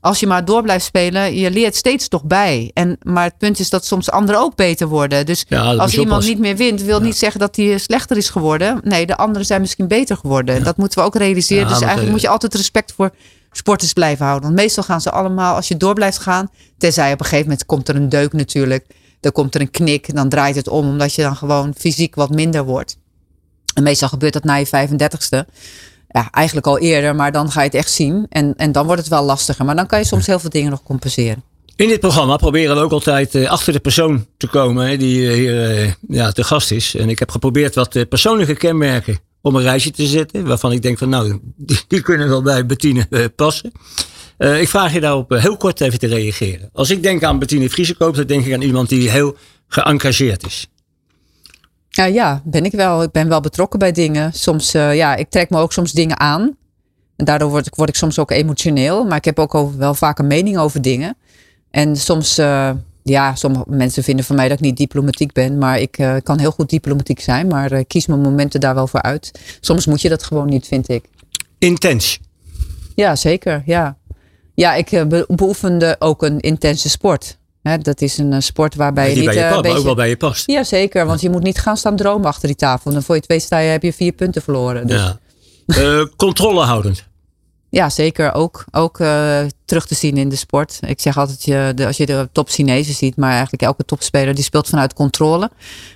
als je maar door blijft spelen, je leert steeds toch bij. En, maar het punt is dat soms anderen ook beter worden. Dus als iemand niet meer wint, wil niet zeggen dat hij slechter is geworden. Nee, de anderen zijn misschien beter geworden. En dat moeten we ook realiseren. dus eigenlijk eh, moet je altijd respect voor sporters blijven houden. Want meestal gaan ze allemaal, als je door blijft gaan, tenzij op een gegeven moment komt er een deuk natuurlijk. Dan komt er een knik, dan draait het om, omdat je dan gewoon fysiek wat minder wordt. En meestal gebeurt dat na je 35ste. Ja, eigenlijk al eerder, maar dan ga je het echt zien. En, en dan wordt het wel lastiger. Maar dan kan je soms heel veel dingen nog compenseren. In dit programma proberen we ook altijd uh, achter de persoon te komen die uh, hier uh, ja, te gast is. En ik heb geprobeerd wat persoonlijke kenmerken om een reisje te zetten. Waarvan ik denk van nou, die, kunnen wel bij Bettine passen. ik vraag je daarop heel kort even te reageren. Als ik denk aan Bettine Vriesekoop, dan denk ik aan iemand die heel geëngageerd is. Ja, ben ik wel. Ik ben wel betrokken bij dingen. Soms, uh, ja, ik trek me ook soms dingen aan. En daardoor word ik, word ik soms ook emotioneel. Maar ik heb ook wel vaak een mening over dingen. En soms, ja, sommige mensen vinden van mij dat ik niet diplomatiek ben. Maar ik uh, kan heel goed diplomatiek zijn. Maar ik kies mijn momenten daar wel voor uit. Soms moet je dat gewoon niet, vind ik. Intens? Ja, zeker. Ja, ja ik beoefende ook een intense sport dat is een eh, sport waarbij je niet... Bij je uh, beetje... ook wel bij je past. Ja, zeker. Want je moet niet gaan staan dromen achter die tafel. Dan voor je twee sta je, heb je vier punten verloren. Dus. Ja. Uh, controlehoudend. Ja, zeker. Ook, ook terug te zien in de sport. Ik zeg altijd, je, de, als je de top Chinezen ziet, maar eigenlijk elke topspeler, die speelt vanuit controle.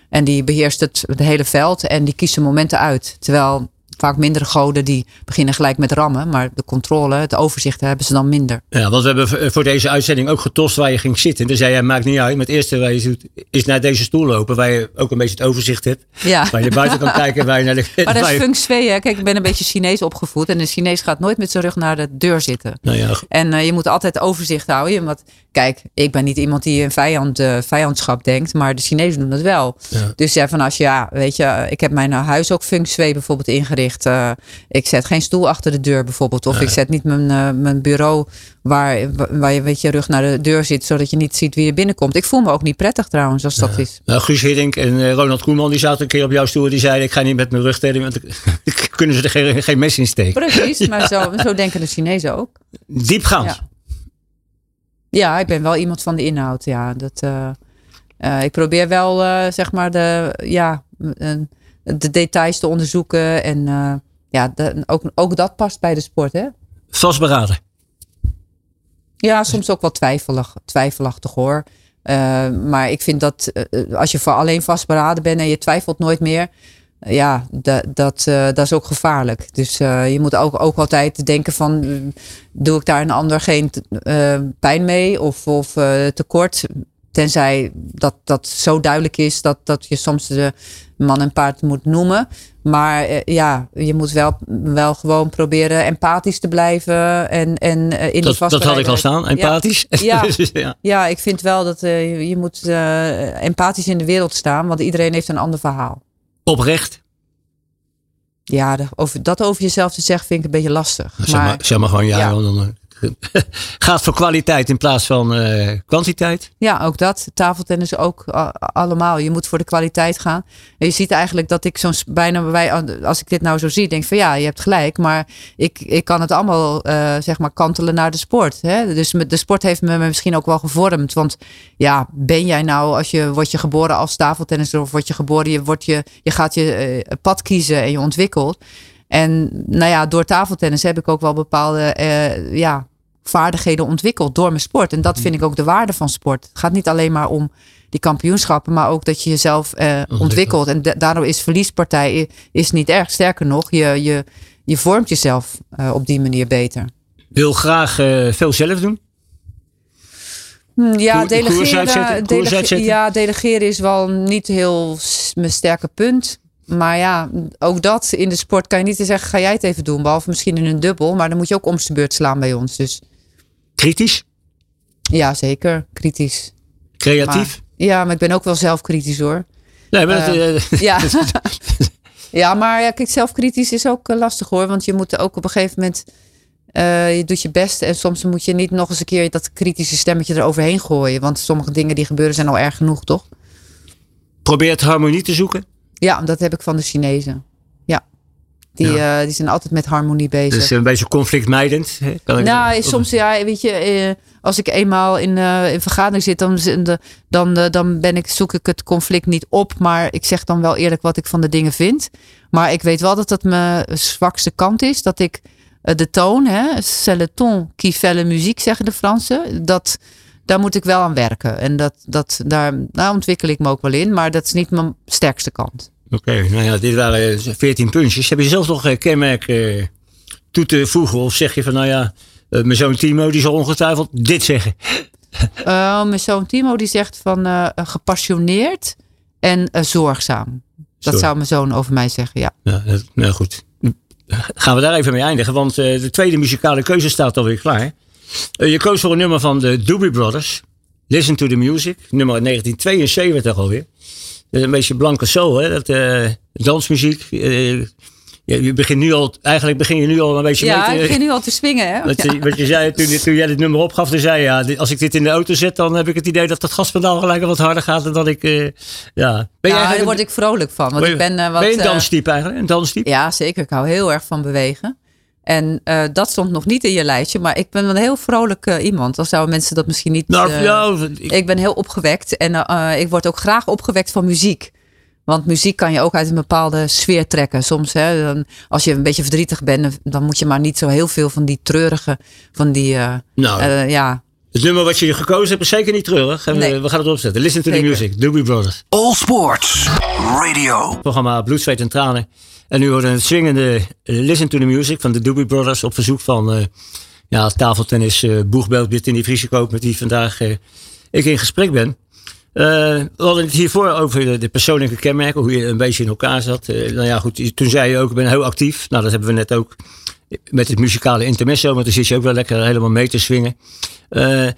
En die beheerst het, het hele veld en die kiest momenten uit. Terwijl vaak mindere goden die beginnen gelijk met rammen. Maar de controle, het overzicht hebben ze dan minder. Ja, want we hebben voor deze uitzending ook getost waar je ging zitten. Dan zei jij, maakt niet uit. Maar het eerste waar je doet, is naar deze stoel lopen. Waar je ook een beetje het overzicht hebt. Ja. Waar je buiten kan kijken. Waar je naar de, maar dat is feng shui. Hè? Kijk, ik ben een beetje Chinees opgevoed. En een Chinees gaat nooit met zijn rug naar de deur zitten. Nou ja, en uh, je moet altijd overzicht houden. Want kijk, ik ben niet iemand die een vijand, uh, vijandschap denkt. Maar de Chinezen doen dat wel. Ja. Dus ja, van als je, ja, weet je, ik heb mijn huis ook feng shui bijvoorbeeld ingericht. Uh, ik zet geen stoel achter de deur bijvoorbeeld. Of ik zet niet mijn, uh, mijn bureau waar, waar je weet je rug naar de deur zit. Zodat je niet ziet wie er binnenkomt. Ik voel me ook niet prettig trouwens als dat is. Nou, Guus Hiddink en uh, Ronald Koeman die zaten een keer op jouw stoel. Die zeiden ik ga niet met mijn rug tegen. Want kunnen ze er geen, geen mes in steken. Precies, maar zo, zo denken de Chinezen ook. Diepgaand. Ja. ja, ik ben wel iemand van de inhoud. Ja, dat... ik probeer wel, zeg maar, de, ja, de details te onderzoeken. En uh, ja, de, ook, ook dat past bij de sport. Hè? Vastberaden. Ja, soms ook wel twijfelig, twijfelachtig hoor. Uh, maar ik vind dat uh, als je voor alleen vastberaden bent en je twijfelt nooit meer. Ja, dat, dat, dat is ook gevaarlijk. Dus je moet ook, ook altijd denken van, doe ik daar een ander geen pijn mee of, of tekort? Tenzij dat, dat zo duidelijk is dat, dat je soms de man en paard moet noemen. Maar uh, ja, je moet wel, wel gewoon proberen empathisch te blijven. En, en uh, in dat, dat had ik al staan, empathisch. Ja, ja, ja. ja ik vind wel dat uh, je moet empathisch in de wereld staan. Want iedereen heeft een ander verhaal. Oprecht? Ja, over, dat over jezelf te zeggen vind ik een beetje lastig. Zeg maar, zeg maar gewoon ja, ja. Dan, gaat voor kwaliteit in plaats van uh, kwantiteit. Ja, ook dat. Tafeltennis ook allemaal. Je moet voor de kwaliteit gaan. En je ziet eigenlijk dat ik zo'n bijna bij, als ik dit nou zo zie, denk van ja, je hebt gelijk. Maar ik, ik kan het allemaal uh, zeg maar kantelen naar de sport. Hè? Dus de sport heeft me misschien ook wel gevormd. Want ja, ben jij nou, als je word je geboren als tafeltennisser of word je geboren, je, wordt je, je gaat je pad kiezen en je ontwikkelt. En nou ja, door tafeltennis heb ik ook wel bepaalde uh, ja, vaardigheden ontwikkeld door mijn sport. En dat vind ik ook de waarde van sport. Het gaat niet alleen maar om die kampioenschappen, maar ook dat je jezelf uh, ontwikkelt. En daardoor is verliespartij is niet erg. Sterker nog, je, je, je vormt jezelf uh, op die manier beter. Wil graag veel zelf doen? Hm, ja, delegeren, delege ja, delegeren is wel niet heel mijn sterke punt. Maar ja, ook dat in de sport kan je niet zeggen, ga jij het even doen. Behalve misschien in een dubbel, maar dan moet je ook om beurt slaan bij ons. Dus. Kritisch? Ja, zeker. Kritisch. Creatief? ja, maar ik ben ook wel zelfkritisch hoor. Nee, maar uh, ja. ja, maar ja, kijk, zelfkritisch is ook eh, lastig hoor. Want je moet ook op een gegeven moment, uh, je doet je best. En soms moet je niet nog eens een keer dat kritische stemmetje eroverheen gooien. Want sommige dingen die gebeuren zijn al erg genoeg, toch? Probeer het harmonie te zoeken. Ja, dat heb ik van de Chinezen. Ja. Die, ja. die zijn altijd met harmonie bezig. Dus een beetje conflictmijdend. Kan ik nou, soms ja, weet je, als ik eenmaal in, uh, in vergadering zit, dan, dan, dan ben ik, zoek ik het conflict niet op. Maar ik zeg dan wel eerlijk wat ik van de dingen vind. Maar ik weet wel dat dat mijn zwakste kant is. Dat ik de toon, hè, c'est le ton qui fait la musique, zeggen de Fransen. Dat, daar moet ik wel aan werken. En dat, dat, daar, daar ontwikkel ik me ook wel in. Maar dat is niet mijn sterkste kant. Oké, nou ja, dit waren 14 puntjes. Heb je zelf nog een kenmerk uh, toe te voegen? Of zeg je van, nou ja, mijn zoon Timo die zal ongetwijfeld dit zeggen? Uh, mijn zoon Timo die zegt van gepassioneerd en zorgzaam. Dat zou mijn zoon over mij zeggen, ja. Ja, nou goed. Gaan we daar even mee eindigen, want de tweede muzikale keuze staat alweer klaar. Je koos voor een nummer van de Doobie Brothers. Listen to the Music, nummer 1972 alweer een beetje blanke soul, hè? Dat, uh, dansmuziek. Uh, je begint nu al, eigenlijk begin je nu al een beetje ja, mee te... ik begin nu al te swingen, hè? Wat, je, wat je zei toen, toen jij dit nummer opgaf, toen zei je, ja, als ik dit in de auto zet, dan heb ik het idee dat het gaspedaal gelijk wat harder gaat dan dat ik, uh, ja. Ben ja, daar word ik vrolijk van. Want ben, ik ben, wat, ben je een danstype eigenlijk? Een danstype? Ja, zeker. Ik hou heel erg van bewegen. En uh, dat stond nog niet in je lijstje, maar ik ben een heel vrolijk uh, iemand. Dan zouden mensen dat misschien niet. Nou, uh, ja, ik... ik... ben heel opgewekt en ik word ook graag opgewekt van muziek. Want muziek kan je ook uit een bepaalde sfeer trekken. Soms, hè, dan, als je een beetje verdrietig bent, dan moet je maar niet zo heel veel van die treurige, van die, uh, nou, uh, ja. Het nummer wat je gekozen hebt is zeker niet treurig. Nee. We gaan het opzetten. Listen to zeker. the music. Doobie Brothers. All Sports Radio. Programma Bloed, Zweet en Tranen. En nu wordt een swingende Listen to the Music van de Doobie Brothers op verzoek van uh, ja, tafeltennis uh, boegbeeld die Vriesekoop met die vandaag ik in gesprek ben. We hadden het hiervoor over de, de, persoonlijke kenmerken, hoe je een beetje in elkaar zat. Nou ja, goed, toen zei je ook, ik ben heel actief. Nou, dat hebben we net ook met het muzikale intermezzo, want dan zit je ook wel lekker helemaal mee te swingen. Uh,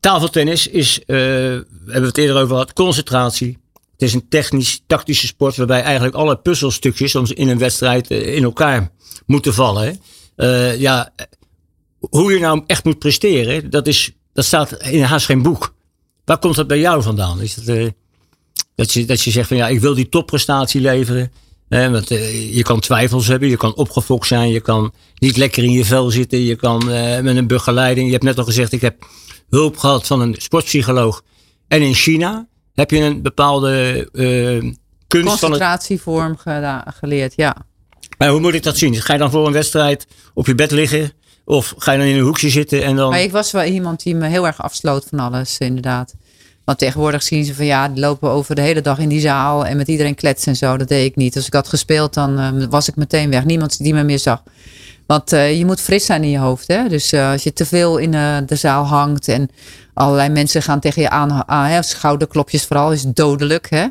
tafeltennis is, we hebben het eerder over gehad, concentratie. Het is een technisch, tactische sport waarbij eigenlijk alle puzzelstukjes soms in een wedstrijd in elkaar moeten vallen. ja, hoe je nou echt moet presteren, dat, is, dat staat in haast geen boek. Waar komt dat bij jou vandaan? Is het, uh, dat, je, dat je zegt van ja, ik wil die topprestatie leveren. Want je kan twijfels hebben, je kan opgefokt zijn, je kan niet lekker in je vel zitten, je kan met een begeleiding. Je hebt net al gezegd, ik heb hulp gehad van een sportpsycholoog. En in China heb je een bepaalde kunst Concentratievorm van geleerd, ja. Maar hoe moet ik dat zien? Ga je dan voor een wedstrijd op je bed liggen of ga je dan in een hoekje zitten en dan. Maar ik was wel iemand die me heel erg afsloot van alles, inderdaad. Want tegenwoordig zien ze van ja, die lopen over de hele dag in die zaal en met iedereen kletsen en zo. Dat deed ik niet. Als ik had gespeeld, dan uh, was ik meteen weg. Niemand die me meer zag. Want uh, je moet fris zijn in je hoofd. Hè? Dus uh, als je te veel in de zaal hangt en allerlei mensen gaan tegen je aan, aan hè? schouderklopjes vooral, is dodelijk. Hè?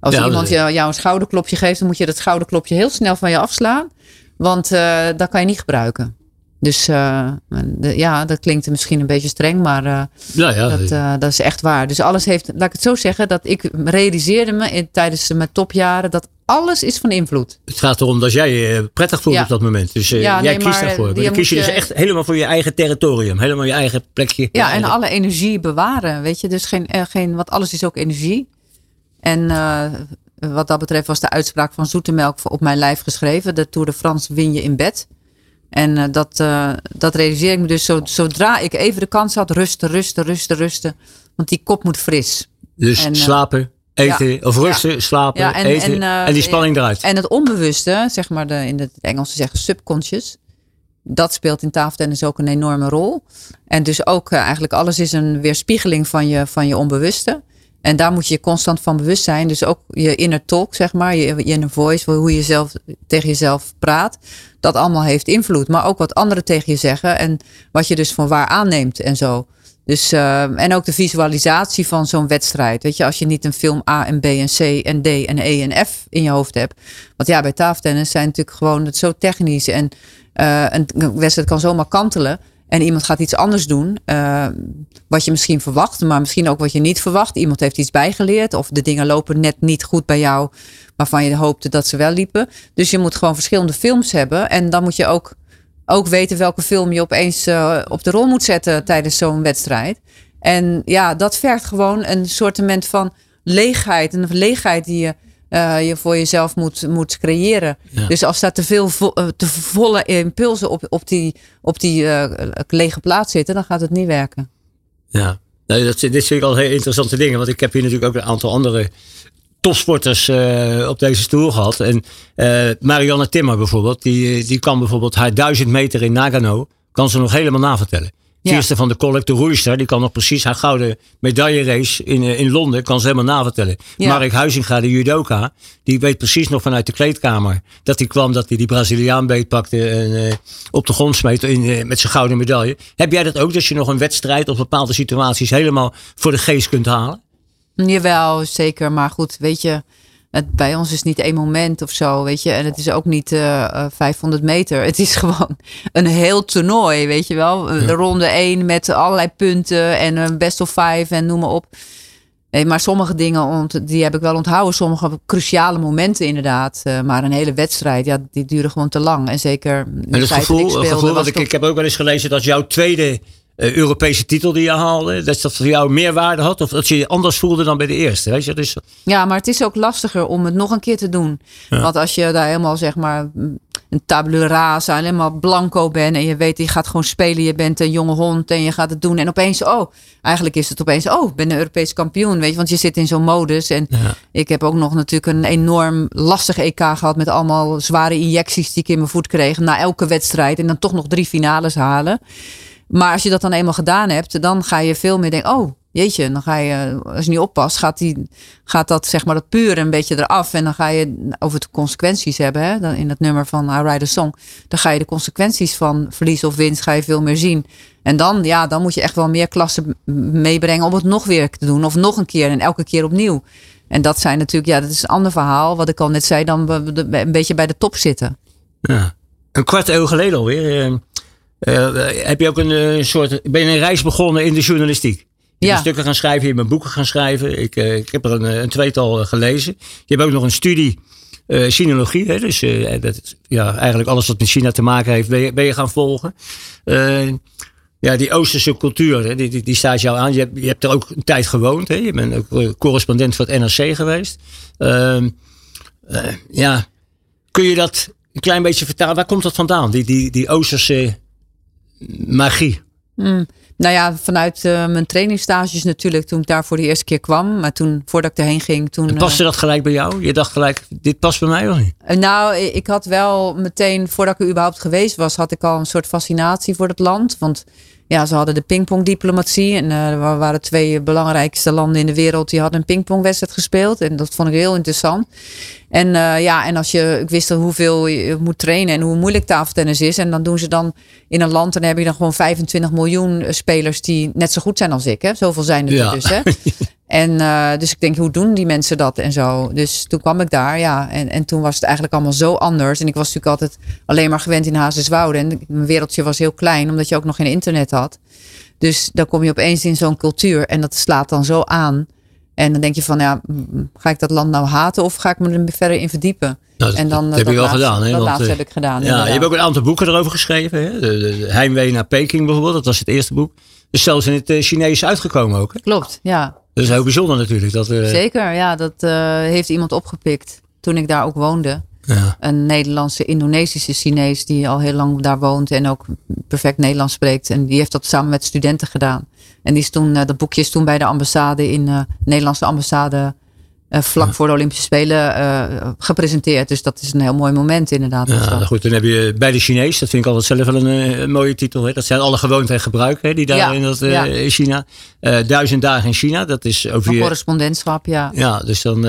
Als ja, iemand jou, jou een schouderklopje geeft, dan moet je dat schouderklopje heel snel van je afslaan. Want dat kan je niet gebruiken. Dus uh, de, ja, dat klinkt misschien een beetje streng, maar uh, ja, ja, dat, uh, dat is echt waar. Dus alles heeft, laat ik het zo zeggen, dat ik realiseerde me in, tijdens mijn topjaren dat alles is van invloed. Het gaat erom dat jij je prettig voelt ja. op dat moment. Dus jij nee, kiest daarvoor. Dan kies je dus echt helemaal voor je eigen territorium, helemaal je eigen plekje. Ja, en alle energie bewaren, weet je. Dus geen, geen, want alles is ook energie. En wat dat betreft was de uitspraak van Zoetemelk op mijn lijf geschreven. De Tour de France win je in bed. En uh, dat, uh, dat realiseer ik me dus zodra ik even de kans had, rusten, rusten, rusten, rusten. Want die kop moet fris. Dus en, uh, slapen, eten, ja, of rusten, ja. slapen, ja, en, eten en, en, die spanning eruit. En het onbewuste, zeg maar de, in het Engels zeggen subconscious. Dat speelt in tafeltennis ook een enorme rol. En dus ook eigenlijk alles is een weerspiegeling van je, van je onbewuste. En daar moet je constant van bewust zijn. Dus ook je inner talk, zeg maar, je inner voice, hoe je zelf tegen jezelf praat. Dat allemaal heeft invloed. Maar ook wat anderen tegen je zeggen en wat je dus van waar aanneemt en zo. Dus, uh, en ook de visualisatie van zo'n wedstrijd. Weet je, als je niet een film A en B en C en D en E en F in je hoofd hebt. Want ja, bij tafeltennis zijn natuurlijk gewoon het zo technisch. En uh, een wedstrijd kan zomaar kantelen. En iemand gaat iets anders doen, uh, wat je misschien verwacht, maar misschien ook wat je niet verwacht. Iemand heeft iets bijgeleerd of de dingen lopen net niet goed bij jou, waarvan je hoopte dat ze wel liepen. Dus je moet gewoon verschillende films hebben en dan moet je ook, ook weten welke film je opeens uh, op de rol moet zetten tijdens zo'n wedstrijd. En ja, dat vergt gewoon een soortement van leegheid, een leegheid die je je voor jezelf moet, moet creëren. Dus als daar te veel te volle impulsen op, op die, op die lege plaats zitten, dan gaat het niet werken. Ja, nou, dat, dit vind ik al heel interessante dingen. Want ik heb hier natuurlijk ook een aantal andere topsporters uh, op deze stoel gehad. En uh, Marianne Timmer bijvoorbeeld, die, die kan bijvoorbeeld haar duizend meter in Nagano, kan ze nog helemaal navertellen. Eerste van de collect, de roeister, die kan nog precies haar gouden medaillerace in, uh, in Londen, kan ze helemaal navertellen. Ja. Mark Huizinga, de judoka, die weet precies nog vanuit de kleedkamer dat hij kwam, dat hij die Braziliaan beetpakte en uh, op de grond smeet in, met zijn gouden medaille. Heb jij dat ook, dat je nog een wedstrijd of bepaalde situaties helemaal voor de geest kunt halen? Jawel, zeker. Maar goed, weet je, het, bij ons is niet één moment of zo, weet je. En het is ook niet uh, eh, 500 eh, meter. Het is gewoon een heel toernooi, weet je wel. De ronde 1 met allerlei punten en een best of five en noem maar op. Nee, maar sommige dingen die heb ik wel onthouden. Sommige cruciale momenten inderdaad. Uh, maar een hele wedstrijd, ja, die duurde gewoon te lang. En zeker. En het gevoel, ik, speelde, gevoel ik, ik heb ook wel eens gelezen dat jouw tweede uh, Europese titel die je haalde, dat dat voor jou meer waarde had? Of dat je je anders voelde dan bij de eerste? Weet je? Dus... Ja, maar het is ook lastiger om het nog een keer te doen. Want als je daar helemaal zeg maar een tabula rasa, helemaal blanco bent en je weet je gaat gewoon spelen, je bent een jonge hond en je gaat het doen en opeens, oh, eigenlijk is het opeens, oh, ik ben een Europees kampioen, weet je, want je zit in zo'n modus en ik heb ook nog natuurlijk een enorm lastig EK gehad met allemaal zware injecties die ik in mijn voet kreeg na elke wedstrijd en dan toch nog drie finales halen. Maar als je dat dan eenmaal gedaan hebt, dan ga je veel meer denken: oh, jeetje, dan ga je, als je niet oppast, gaat, die, gaat dat zeg maar dat puur een beetje eraf. En dan ga je over de consequenties hebben. Hè? in het nummer van I Ride Song. Dan ga je de consequenties van verlies of winst ga je veel meer zien. En dan, ja, dan moet je echt wel meer klassen meebrengen om het nog weer te doen. Of nog een keer en elke keer opnieuw. En dat zijn natuurlijk, ja, dat is een ander verhaal. Wat ik al net zei, dan een beetje bij de top zitten. Ja. Een kwart eeuw geleden alweer eh, heb je ook een uh, soort. Ben je een reis begonnen in de journalistiek? Je ja. stukken gaan schrijven, je bent boeken gaan schrijven. Ik, uh, ik heb er een, een, tweetal gelezen. Je hebt ook nog een studie uh, sinologie. Hè? Dus dat, ja, eigenlijk alles wat met China te maken heeft, ben je, ben je gaan volgen. ja, die Oosterse cultuur, hè, die, die, die, staat jou aan. Je hebt, je hebt er ook een tijd gewoond. Hè? Je bent ook correspondent voor het NRC geweest. Ehm, ja, kun je dat een klein beetje vertalen? Waar komt dat vandaan? Die, die, die Oosterse magie? Mm. Nou ja, vanuit uh, mijn trainingsstages natuurlijk toen ik daar voor de eerste keer kwam. Maar toen, voordat ik erheen ging, toen... En paste uh, dat gelijk bij jou? Je dacht gelijk, dit past bij mij of niet? Uh, nou, ik had wel meteen, voordat ik er überhaupt geweest was, had ik al een soort fascinatie voor het land. Want ja, ze hadden de pingpongdiplomatie. En uh, er waren twee belangrijkste landen in de wereld die hadden een pingpongwedstrijd gespeeld. En dat vond ik heel interessant. En uh, ja, en als je, ik wist hoeveel je moet trainen en hoe moeilijk tafeltennis is. En dan doen ze dan in een land en dan heb je dan gewoon 25 miljoen spelers die net zo goed zijn als ik. Hè? Zoveel zijn er ja. dus. Hè? En uh, dus ik denk, hoe doen die mensen dat en zo? Dus toen kwam ik daar, ja. En, en toen was het eigenlijk allemaal zo anders. En ik was natuurlijk altijd alleen maar gewend in Hazeswoude. En mijn wereldje was heel klein, omdat je ook nog geen internet had. Dus dan kom je opeens in zo'n cultuur en dat slaat dan zo aan. En dan denk je van, ja, ga ik dat land nou haten of ga ik me er verder in verdiepen? Nou, dat, en dan, dat heb je wel gedaan. Hè? Dat laatste heb ik gedaan. Ja, je hebt ook een aantal boeken erover geschreven. Hè? De, de, de Heimwee naar Peking bijvoorbeeld, dat was het eerste boek. Dus zelfs in het Chinees uitgekomen ook. Hè? Klopt, ja. Dat is heel bijzonder natuurlijk. Dat, uh... Zeker, ja. Dat uh, heeft iemand opgepikt toen ik daar ook woonde. Ja. Een Nederlandse, Indonesische Chinees die al heel lang daar woont en ook perfect Nederlands spreekt. En die heeft dat samen met studenten gedaan. En die is toen, dat boekje is toen bij de ambassade in de Nederlandse ambassade uh, vlak voor de Olympische Spelen uh, gepresenteerd. Dus dat is een heel mooi moment inderdaad. Ja, nou goed, dan heb je bij de Chinees, dat vind ik altijd zelf wel een, eh, een mooie titel. Hè? Dat zijn alle gewoonten en gebruiken hè, die daar ja, in, dat, in China. duizend dagen in China, dat is over je... correspondentschap, ja. Ja, dus dan...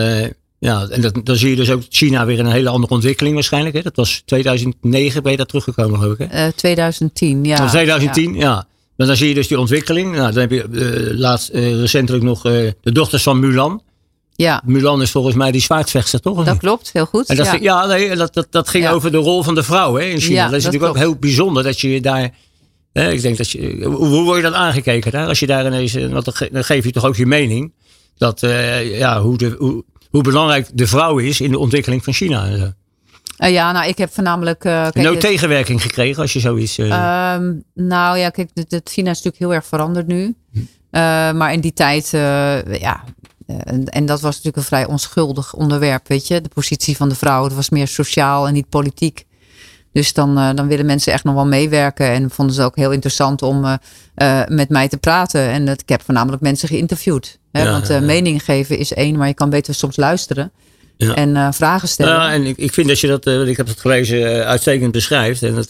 ja, en dat, dan zie je dus ook China weer een hele andere ontwikkeling waarschijnlijk. Hè? Dat was 2009 ben je daar teruggekomen geloof ik. Hè? 2010, ja. Van 2010, ja. ja. Maar dan zie je dus die ontwikkeling. Nou, dan heb je laatst recentelijk nog de dochters van Mulan. Ja. Mulan is volgens mij die zwaardvechter, toch? Dat klopt, heel goed. En dat, ja. ja, nee, dat, dat, dat ging ja. over de rol van de vrouw hè, in China. Ja, dat is dat natuurlijk klopt. ook heel bijzonder dat je daar. Hè, ik denk dat je, hoe, hoe word je dan aangekeken daar? Als je daar ineens. Want dan, ge, dan geef je toch ook je mening. Dat, uh, ja, hoe, de, hoe, hoe belangrijk de vrouw is in de ontwikkeling van China. Uh, ja, nou, ik heb voornamelijk. Uh, kijk, no tegenwerking gekregen als je zoiets. Um, nou ja, kijk, China is natuurlijk heel erg veranderd nu. Hm. maar in die tijd, ja, en, en, dat was natuurlijk een vrij onschuldig onderwerp, weet je. De positie van de vrouw, het was meer sociaal en niet politiek. Dus dan, uh, dan willen mensen echt nog wel meewerken. En vonden ze ook heel interessant om uh, uh, met mij te praten. En ik heb voornamelijk mensen geïnterviewd. Hè? Ja, Want ja, mening geven is één, maar je kan beter soms luisteren. En vragen stellen. Ja, en ik, ik vind dat je dat, ik heb het gelezen, uitstekend beschrijft. En dat,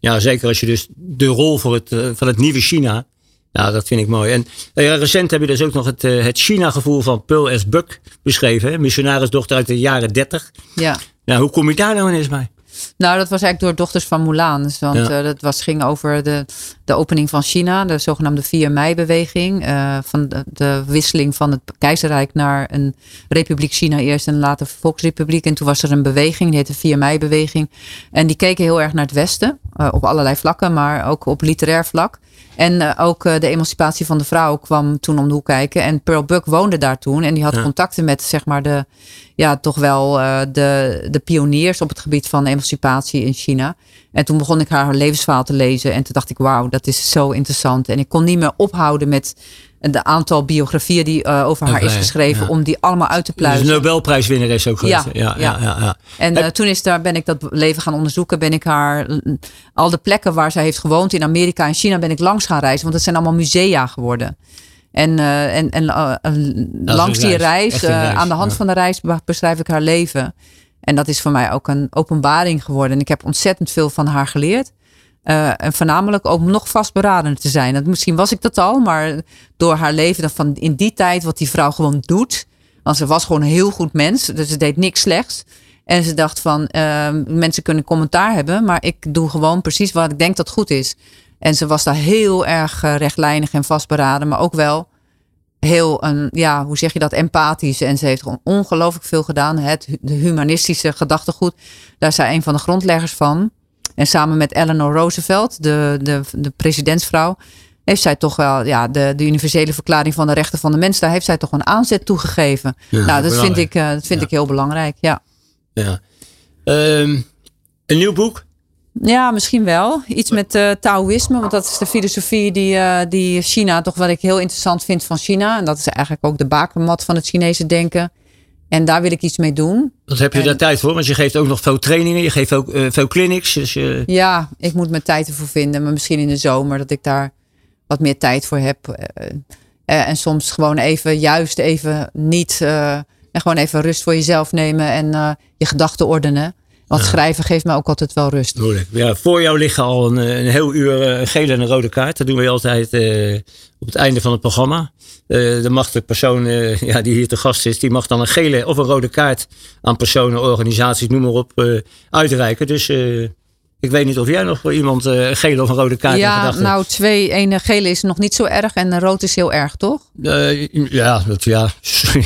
ja, zeker als je dus de rol voor het, van het nieuwe China. Ja, dat vind ik mooi. En recent heb je dus ook nog het, het China-gevoel van Pearl S. Buck beschreven. Hè? Missionarisdochter uit de jaren 30. Ja. Nou, hoe kom je daar nou ineens bij? Nou, dat was eigenlijk door Dochters van Mulan. Dus, want ja. uh, dat was, ging over de, de opening van China, de zogenaamde 4 mei-beweging. Uh, van de, de, wisseling van het keizerrijk naar een republiek China eerst en later volksrepubliek. En toen was er een beweging, die heette 4 mei-beweging. En die keken heel erg naar het westen, uh, op allerlei vlakken, maar ook op literair vlak. En uh, ook de emancipatie van de vrouw kwam toen om de hoek kijken. En Pearl Buck woonde daar toen. En die had ja. contacten met, zeg maar, de, ja, toch wel de, de pioniers op het gebied van emancipatie in China. En toen begon ik haar levensverhaal te lezen. En toen dacht ik, wauw, dat is zo interessant. En ik kon niet meer ophouden met de aantal biografieën die uh, over haar is geschreven, ja. om die allemaal uit te pluizen. Dus de Nobelprijswinnaar is ook geweest. Ja, ja, ja, ja, En uh, toen is daar, ben ik dat leven gaan onderzoeken. Ben ik haar, al de plekken waar zij heeft gewoond in Amerika en China, ben ik langs gaan reizen. Want het zijn allemaal musea geworden. En, uh, en, en langs die reis, reis aan de hand van de reis, beschrijf ik haar leven. En dat is voor mij ook een openbaring geworden. En ik heb ontzettend veel van haar geleerd. Uh, en voornamelijk ook nog vastberaden te zijn. Dat, misschien was ik dat al, maar door haar leven van in die tijd, wat die vrouw gewoon doet. Want ze was gewoon een heel goed mens, dus ze deed niks slechts. En ze dacht van, uh, mensen kunnen commentaar hebben, maar ik doe gewoon precies wat ik denk dat goed is. En ze was daar heel erg uh, rechtlijnig en vastberaden, maar ook wel heel, een, ja, hoe zeg je dat, empathisch. En ze heeft gewoon ongelooflijk veel gedaan. Het de humanistische gedachtegoed, daar is zij een van de grondleggers van. En samen met Eleanor Roosevelt, de, de, de presidentsvrouw, heeft zij toch wel ja, de, de universele verklaring van de rechten van de mens, daar heeft zij toch een aanzet toegegeven. Ja, nou, dat vind, ik, uh, dat vind ja. ik heel belangrijk. Ja. ja. Um, een nieuw boek? Ja, misschien wel. Iets met uh, Taoïsme, want dat is de filosofie die, uh, die China, toch wat ik heel interessant vind van China. En dat is eigenlijk ook de bakermat van het Chinese denken. En daar wil ik iets mee doen. Wat heb je en, daar tijd voor? Want je geeft ook nog veel trainingen, je geeft ook uh, veel clinics. Dus je... Ja, ik moet mijn tijd ervoor vinden. Maar misschien in de zomer dat ik daar wat meer tijd voor heb. En soms gewoon even, juist even niet. en gewoon even rust voor jezelf nemen en je gedachten ordenen. Want ja. schrijven geeft me ook altijd wel rust. Ja, voor jou liggen al een, een heel uur een gele en een rode kaart. Dat doen we altijd op het einde van het programma. Uh, de mag de persoon uh, ja, die hier te gast is, die mag dan een gele of een rode kaart aan personen, organisaties, noem maar op, uitreiken. Dus ik weet niet of jij nog voor iemand een gele of een rode kaart ja, hebt. Ja, nou twee. Een gele is nog niet zo erg en een rood is heel erg, toch? ja, dat, ja.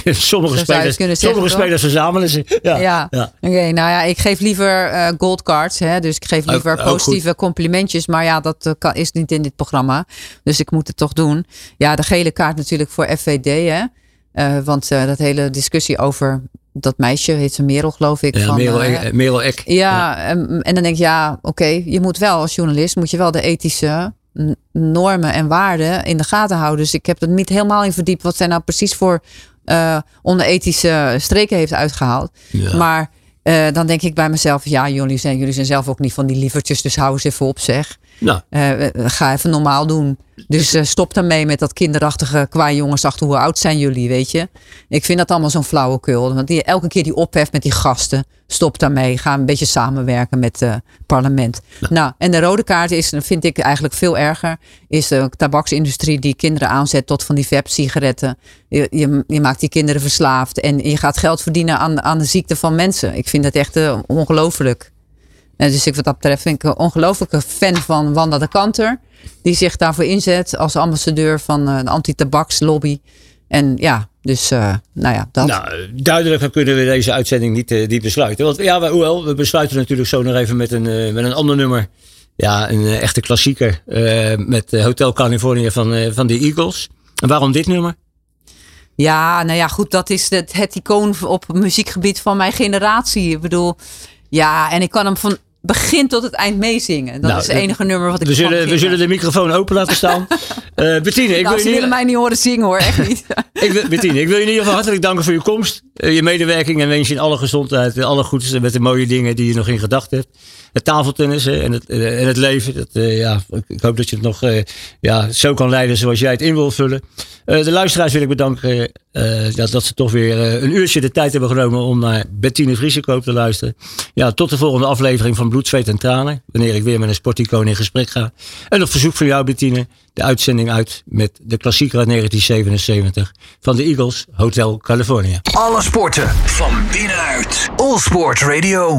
sommige spelers, zeggen, sommige spelers verzamelen ze. Ja, ja. ja. oké. Okay, nou ja, ik geef liever gold cards. Hè, dus ik geef liever ook, positieve ook complimentjes. Maar ja, dat kan, is niet in dit programma. Dus ik moet het toch doen. Ja, de gele kaart natuurlijk voor FVD. Hè? Uh, want uh, dat hele discussie over dat meisje, heet ze Merel geloof ik. Ja, van, Merel, uh, Merel Eck. Ja, ja. En, en, dan denk ik, ja, oké, okay, je moet wel als journalist, moet je wel de ethische normen en waarden in de gaten houden. Dus ik heb er niet helemaal in verdiept wat zij nou precies voor onethische streken heeft uitgehaald. Ja. Maar dan denk ik bij mezelf, ja, jullie zijn, jullie zijn zelf ook niet van die lievertjes, dus hou eens even op zeg. Nou. ga even normaal doen. Dus uh, stop daarmee met dat kinderachtige qua jongens achter hoe oud zijn jullie, weet je. Ik vind dat allemaal zo'n flauwekul. Want die, elke keer die opheft met die gasten, stop daarmee. Ga een beetje samenwerken met het uh, parlement. Nou. nou, en de rode kaart is, vind ik eigenlijk veel erger, is de tabaksindustrie die kinderen aanzet tot van die vape-sigaretten. Je, je, je, maakt die kinderen verslaafd en je gaat geld verdienen aan, aan de ziekte van mensen. Ik vind dat echt ongelooflijk. Dus ik wat dat betreft vind ik een ongelooflijke fan van Wanda de Kanter die zich daarvoor inzet als ambassadeur van uh, de anti-tabakslobby. En ja, dus uh, nou ja, dat. Nou, duidelijker kunnen we deze uitzending niet, uh, niet besluiten. Want ja, we, hoewel, we besluiten natuurlijk zo nog even met een, uh, met een ander nummer. Ja, een echte klassieker. met Hotel California van, van de Eagles. En waarom dit nummer? Ja, nou ja, goed, dat is het, het icoon op muziekgebied van mijn generatie. Ik bedoel, ja, en ik kan hem van begin tot het eind meezingen. Dat nou, is het enige nummer wat ik we zullen, we zullen de microfoon open laten staan. uh, Bettine, ik nou, wil ze willen mij niet horen zingen hoor, echt niet. ik, Bettine, ik wil je in ieder geval hartelijk danken voor je komst. Je medewerking en wens je in alle gezondheid. Alle goeds met de mooie dingen die je nog in gedachten hebt het tafeltennis en het, en het leven. Dat, ja, ik hoop dat je het nog ja, zo kan leiden zoals jij het in wil vullen. de luisteraars wil ik bedanken dat, dat ze toch weer een uurtje de tijd hebben genomen om naar Bettine Vriesekoop te luisteren. Ja, tot de volgende aflevering van Bloed, Zweet en Tranen. Wanneer ik weer met een sporticoon in gesprek ga. En op verzoek van jou, Bettine, de uitzending uit met de klassieker uit 1977 van de Eagles Hotel California. Alle sporten van binnenuit. All Sport Radio.